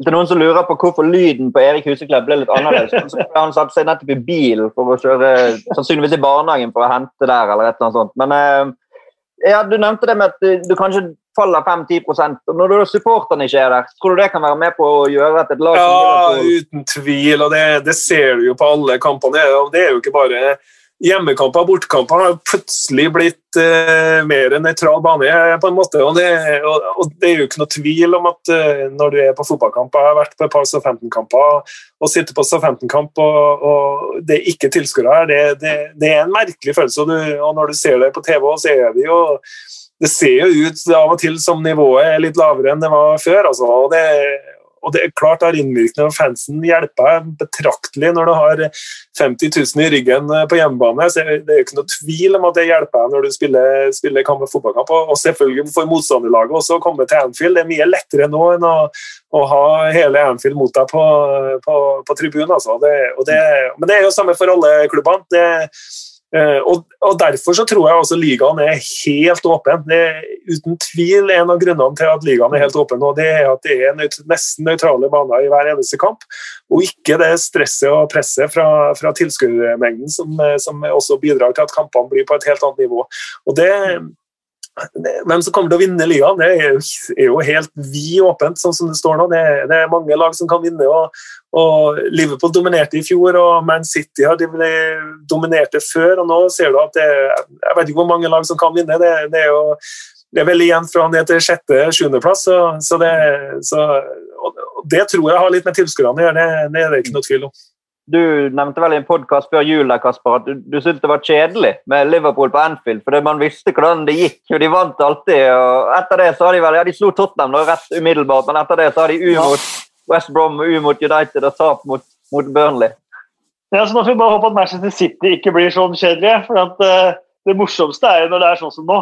Det er noen som lurer på hvorfor lyden på Erik Huseklepp ble litt annerledes. Så han satt seg nettopp i bil for å kjøre sannsynligvis i barnehagen for å hente der. eller et eller annet sånt. Men eh, ja, Du nevnte det med at du kanskje faller 5-10 og Når supporterne ikke er der, tror du det kan være med på å gjøre at et lag Ja, uten tvil. og det, det ser du jo på alle kampene. Det er jo ikke bare hjemmekamper og bortekamper har plutselig blitt eh, mer nøytral bane. på en måte, og det, og, og det, er jo ikke noe tvil om at eh, når du er på fotballkamp Jeg har vært på et par Southampton-kamper og sitter på Southampton-kamp og, og, det er ikke tilskuere her. Det, det, det, er en merkelig følelse. Du, og når du ser det på TV, så er det jo det ser jo ut av og til som nivået er litt lavere enn det var før. Altså, og det, og det er klart har innvirkning, og fansen hjelper betraktelig når du har 50 000 i ryggen eh, på hjemmebane. så Det er jo ikke noe tvil om at det hjelper når du spiller, spiller kamp fotballkamp. Og selvfølgelig for motstanderlaget også å komme til Anfield. Det er mye lettere nå enn å, å ha hele Anfield mot deg på, på, på tribunen. Altså. Det, det, men det er jo samme for alle klubbene. Det, og, og, Derfor så tror jeg også ligaen er helt åpen. Det er uten tvil en av grunnene til at ligaen er helt åpen. og Det er at det er nøyt, nesten nøytrale baner i hver eneste kamp. Og ikke det stresset og presset fra, fra tilskuermengden som, som, også bidrar til at kampene blir på et helt annet nivå. Og det, hvem som kommer til å vinne ligaen, det er jo, helt vid åpent, sånn som det står nå. Det, det, er mange lag som kan vinne. og, og Liverpool dominerte i fjor, og Man City har dominerte før. og Nå ser du at det Jeg vet ikke hvor mange lag som kan vinne. Det, det er jo det er vel igjen fra ned til sjette-sjuendeplass. Så, så, det, så, det tror jeg har litt med tilskuerne å gjøre, det, det er det ikke noe tvil om. Du nevnte vel i en podkast før jul der, Kasper, at du, du syntes det var kjedelig med Liverpool på Anfield, fordi man visste hvordan det gikk. og De vant alltid. og Etter det så har de vel, ja de slo Tottenham da, rett umiddelbart, men etter det så har de U mot West Brom og U mot United og tap mot, mot Burnley. Ja, så Nå får vi bare håpe at Manchester City ikke blir sånn kjedelige. for at, uh, Det morsomste er jo når det er sånn som nå,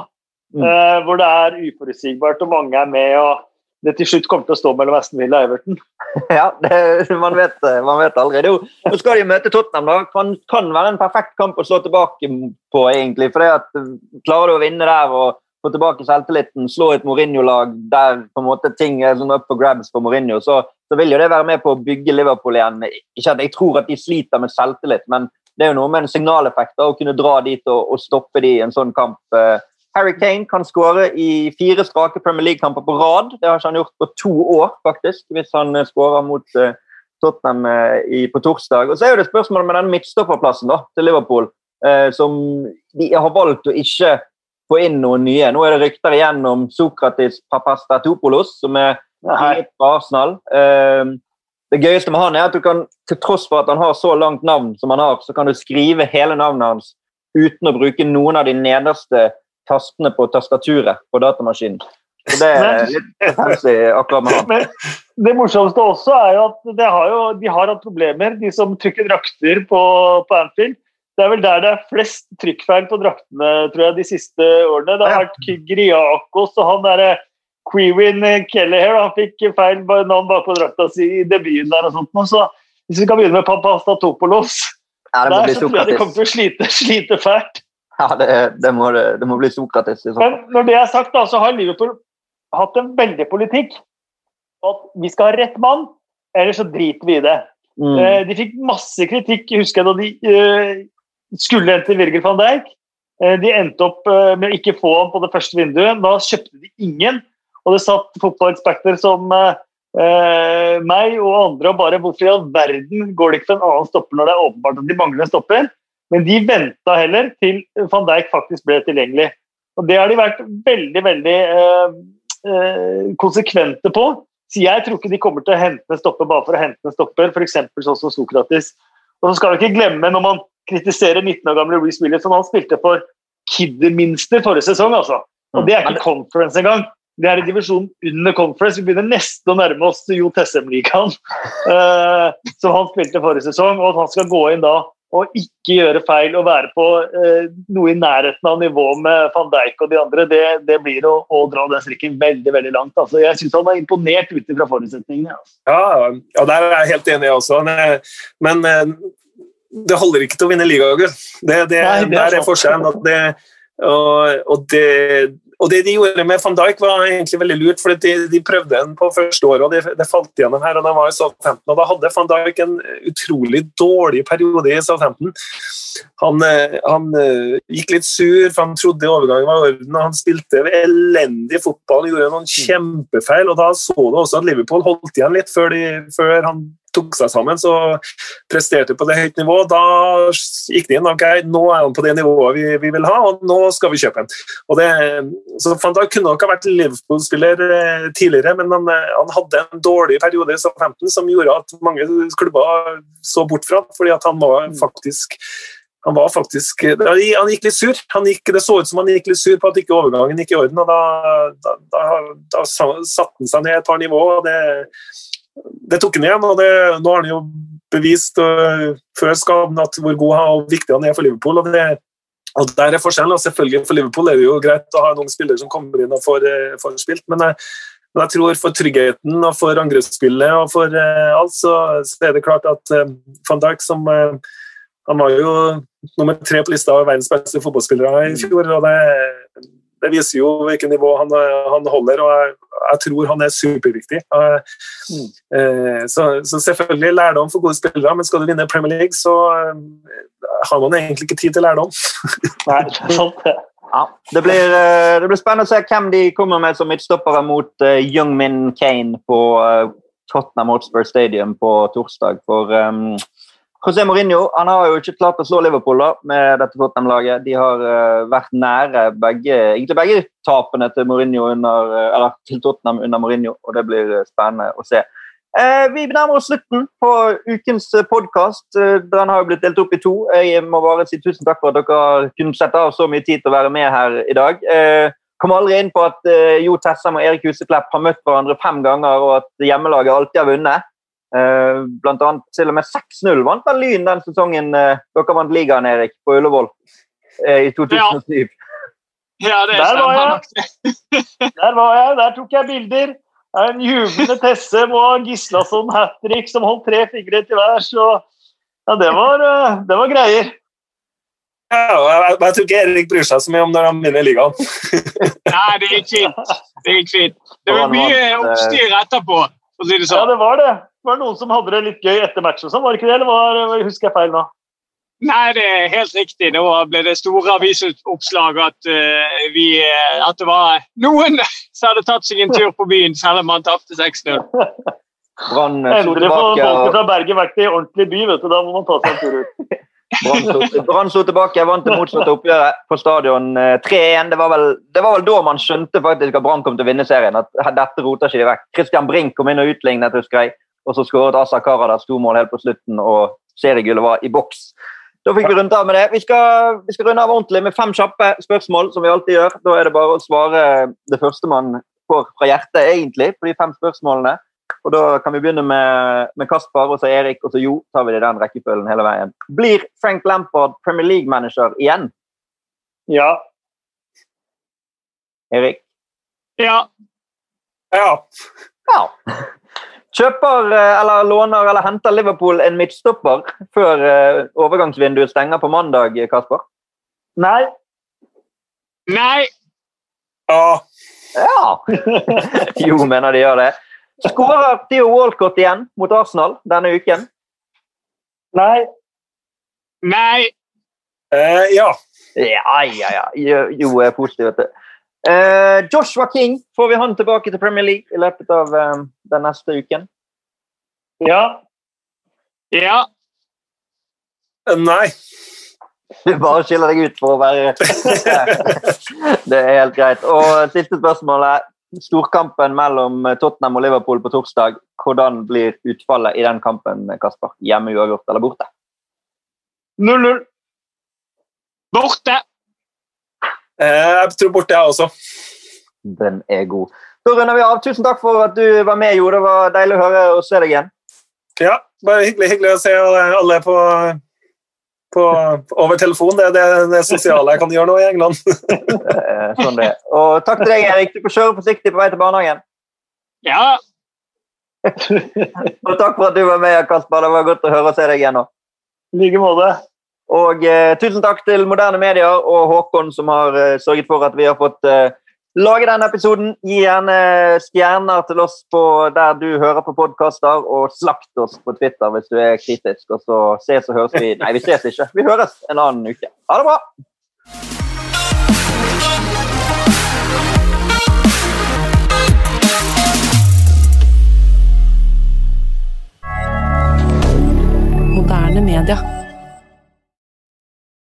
mm. uh, hvor det er uforutsigbart og mange er med. og det til slutt kommer til å stå mellom Aston Villa og Everton. Ja, det, man, vet, man, vet. Jo, nå skal de møte Tottenham. da. Kan, kan være en perfekt kamp å slå tilbake på, egentlig. for det at Klarer du å vinne der og få tilbake selvtilliten, slå et Mourinho-lag der på en måte ting er sånn up for grabs for Mourinho, så, så, vil jo det være med på å bygge Liverpool igjen. Ikke at Jeg tror at de sliter med selvtillit, men det er jo noe med en signaleffekt å kunne dra dit og, og stoppe de i en sånn kamp. Uh, Harry Kane kan skåre i fire strake Premier League-kamper på rad. Det har ikke han gjort på to år, faktisk, hvis han eh, skårer mot, uh, Tottenham eh, på torsdag. Og så er jo det spørsmålet med den midtstopperplassen da, til Liverpool, eh, som de har valgt å ikke få inn noen nye. Nå er det rykter igjen om Sokratis Papastatopoulos, som er helt fra Arsenal. Eh, det gøyeste med han er at du kan, til tross for at han har så langt navn som han har, så kan du skrive hele navnet hans uten å bruke noen av de nederste tastene på tastaturet på datamaskinen. Så det er litt fancy akkurat med han. Men det morsomste også er jo at har jo, de har hatt problemer, de som trykker drakter på, på Anfield. Det er vel der det er flest trykkfeil på draktene tror jeg, de siste årene. Det har vært Griakos og han derre Quewin Kelleher. Han fikk feil navn bakpå drakta si i debuten der og sånt. Så hvis vi kan begynne med Papastatopoulos der så tror jeg de kommer til å slite, slite fælt. Ja, det, det, må, det, må, bli Sokrates. Men når det er sagt, da, så har Liverpool hatt en veldig politikk. At vi skal ha rett mann, eller så driter vi i det. Mm. Eh, de fikk masse kritikk husker jeg da de uh, skulle hente Virgil van Dijk. Uh, de endte opp med å ikke få ham på det første vinduet. Da kjøpte de ingen. Og det satt fotballeksperter som meg og andre og bare Hvorfor i all verden går det ikke for en annen stopper når det er åpenbart at de mangler en stopper? Men de venta heller til van Dijk faktisk ble tilgjengelig. Og Det har de vært veldig, veldig Eh, konsekvente på. Så jeg tror ikke de kommer til å hente en stopper bare for å hente en stopper, f.eks. sånn som Sokratis. Og så skal vi ikke glemme, når man kritiserer 19 år gamle Reece Williams, som han spilte for Kidderminster forrige sesong, altså. Og det er ikke conference engang. Det er i divisjonen under conference. Vi begynner nesten å nærme oss Jo Tessem-ligaen, eh, som han spilte forrige sesong. Og at han skal gå inn da og ikke gjøre feil og være på eh, noe i nærheten av nivået med van Dijk og de andre, det, det blir å, å, dra den strikken veldig veldig langt. Altså, jeg syns han var imponert ut fra forutsetningene. Altså. Ja, ja, der er jeg helt enig også. Men men det holder ikke til å vinne ligagull. Det, det, Nei, det er der er forskjellen. Det, og, og det, og Det de gjorde med van Dijk, var egentlig veldig lurt. for De, de prøvde den på første året, og det, det falt gjennom her. og Da var i Southampton, og da hadde van Dijk en utrolig dårlig periode i Southampton. Han, eh, han uh, gikk litt sur, for han trodde overgangen var i orden. og Han spilte elendig fotball, gjorde noen kjempefeil. og Da så du også at Liverpool holdt igjen litt før, de, før han tok seg sammen, så presterte på det høyt nivå. Da gikk det inn. ok, Nå er han på det nivået vi, vi vil ha, og nå skal vi kjøpe ham. Så Van Dijk kunne nok ha vært Liverpool-spiller eh, tidligere, men han, eh, han, hadde en dårlig periode i 15 som gjorde at mange klubber så bort fra fordi at han var faktisk han var faktisk Han gikk litt sur. Gikk, det så ut som han gikk litt sur på at ikke overgangen gikk i orden. og Da, da, da, da satte han seg ned et par nivå. og det det tok han igjen, og det, nå har han jo bevist uh, før skaden at hvor god og viktig han er for Liverpool. og det og Der er forskjellen. og selvfølgelig For Liverpool er det jo greit å ha noen spillere som kommer inn og får, uh, får spilt, men, jeg, men, jeg tror for tryggheten og for angrepsspillet og for alt, så, så, er det klart at van Dijk som Han var jo nummer tre på lista av verdens beste fotballspillere i fjor. og det det viser jo hvilket nivå han, han holder, og jeg, jeg, tror han er superviktig. Mm. Eh, så, så, selvfølgelig lærdom for gode spillere, men skal du vinne Premier League, så eh, har man egentlig ikke tid til lærdom. Nei, det er sant Ja, det blir, eh, det blir, spennende å se hvem de kommer med som midtstoppere mot uh, Young Min Kane på uh, Tottenham Hotspur Stadium på torsdag. For um, José Mourinho han har jo ikke klart å slå Liverpool da, med dette Tottenham-laget. De har uh, vært nære begge, egentlig begge tapene til, under, uh, eller, til, Tottenham under Mourinho, og det blir uh, spennende å se. vi nærmer oss slutten på ukens podkast. den har jo blitt delt opp i to. Jeg må bare si tusen takk for at dere kunne sette av så mye tid til å være med her i dag. Uh, kom aldri inn på at Jo Tessem og Erik Huseklepp har møtt hverandre fem ganger, og at hjemmelaget alltid har vunnet. Uh, blant annet til og med 6-0 vant vel Lyn den sesongen uh, dere vant ligaen, Erik, på Ullevål uh, i 2007. Ja, ja det der var jeg. der var jeg. Der tok jeg bilder. En jublende Tesse og Gislason hat trick som holdt tre fingre til hver. Så ja, det var, det var greier. Ja, jeg, jeg tror ikke Erik bryr seg så mye om når han vinner ligaen. Nei, det gikk fint. Det gikk fint. Det var mye oppstyr etterpå. Si det sånn. Ja, det var det var det noen som hadde det litt gøy etter matchen, sånn, var det ikke det? Eller var, husker jeg feil nå? Nei, det er helt riktig. Nå ble det store avisoppslag at, uh, vi, at det var noen som hadde tatt seg en tur på byen selv om man tapte 6-0. Brann får tilbake. folket fra Bergen vært i ordentlig by, vet du. Da må man ta seg en tur ut. Brann slo tilbake, vant det motsatte oppgjøret på stadion eh, 3-1. Det, var vel- det var vel da man skjønte faktisk at Brann kom til å vinne serien. At dette roter ikke de vekk. Christian Brink kom inn og utlignet, husker jeg. Og så skåret Asa Karadas to mål helt på slutten, og seriegullet var i boks. Da fikk vi rundt av med det. Vi skal, vi skal runde av ordentlig med fem kjappe spørsmål, som vi alltid gjør. Da er det bare å svare det første man får fra hjertet, egentlig, på de fem spørsmålene. Og Da kan vi begynne med, med Kasper, og så Erik, og så Jo. tar vi det i den rekkefølgen hele veien. Blir Frank Lampard Premier League-manager igjen? Ja. Erik? Ja. Ja. Ja. Kjøper eh, eller låner eller henter Liverpool en midtstopper før eh, overgangsvinduet stenger på mandag, Kasper? Nei. Nei. ja. Ja! Jo mener de gjør det. Skårer Theo Walcott igjen mot Arsenal denne uken? Nei. Nei. Eh, ja. Ja, ja, ja. Jo, jo er positiv, vet du. Eh, Joshua King, får vi han tilbake til Premier League i løpet av eh, den neste uken? Ja. Ja. Eh, Nei. Du bare skiller deg ut for å være Det er helt greit. Og siste spørsmålet. Storkampen mellom Tottenham og Liverpool på torsdag. Hvordan blir utfallet i den kampen, Kasper? Hjemme uavgjort eller borte? 0-0. Borte. Eh, jeg tror borte, jeg også. Den er god. Da runder vi av. Tusen takk for at du var med, Jo. Det var deilig å høre og se deg igjen. Ja, bare hyggelig, hyggelig å se alle på, på, over telefon. Det er det, det sosiale jeg kan gjøre nå i England. Eh, Sånn det. er. Og takk til deg, Erik. Du får kjøre forsiktig på vei til barnehagen. Ja. Og takk for at du var med, Kasper. Det var godt å høre og se deg igjen nå. I like måte. Og eh, tusen takk til Moderne Medier og Håkon som har eh, sørget for at vi har fått eh, lage denne episoden. Gi gjerne stjerner til oss på der du hører på podkaster, og slakt oss på Twitter hvis du er kritisk. Og så ses og høres vi Nei, vi ses ikke. Vi høres en annen uke. Ha det bra! Moderne media.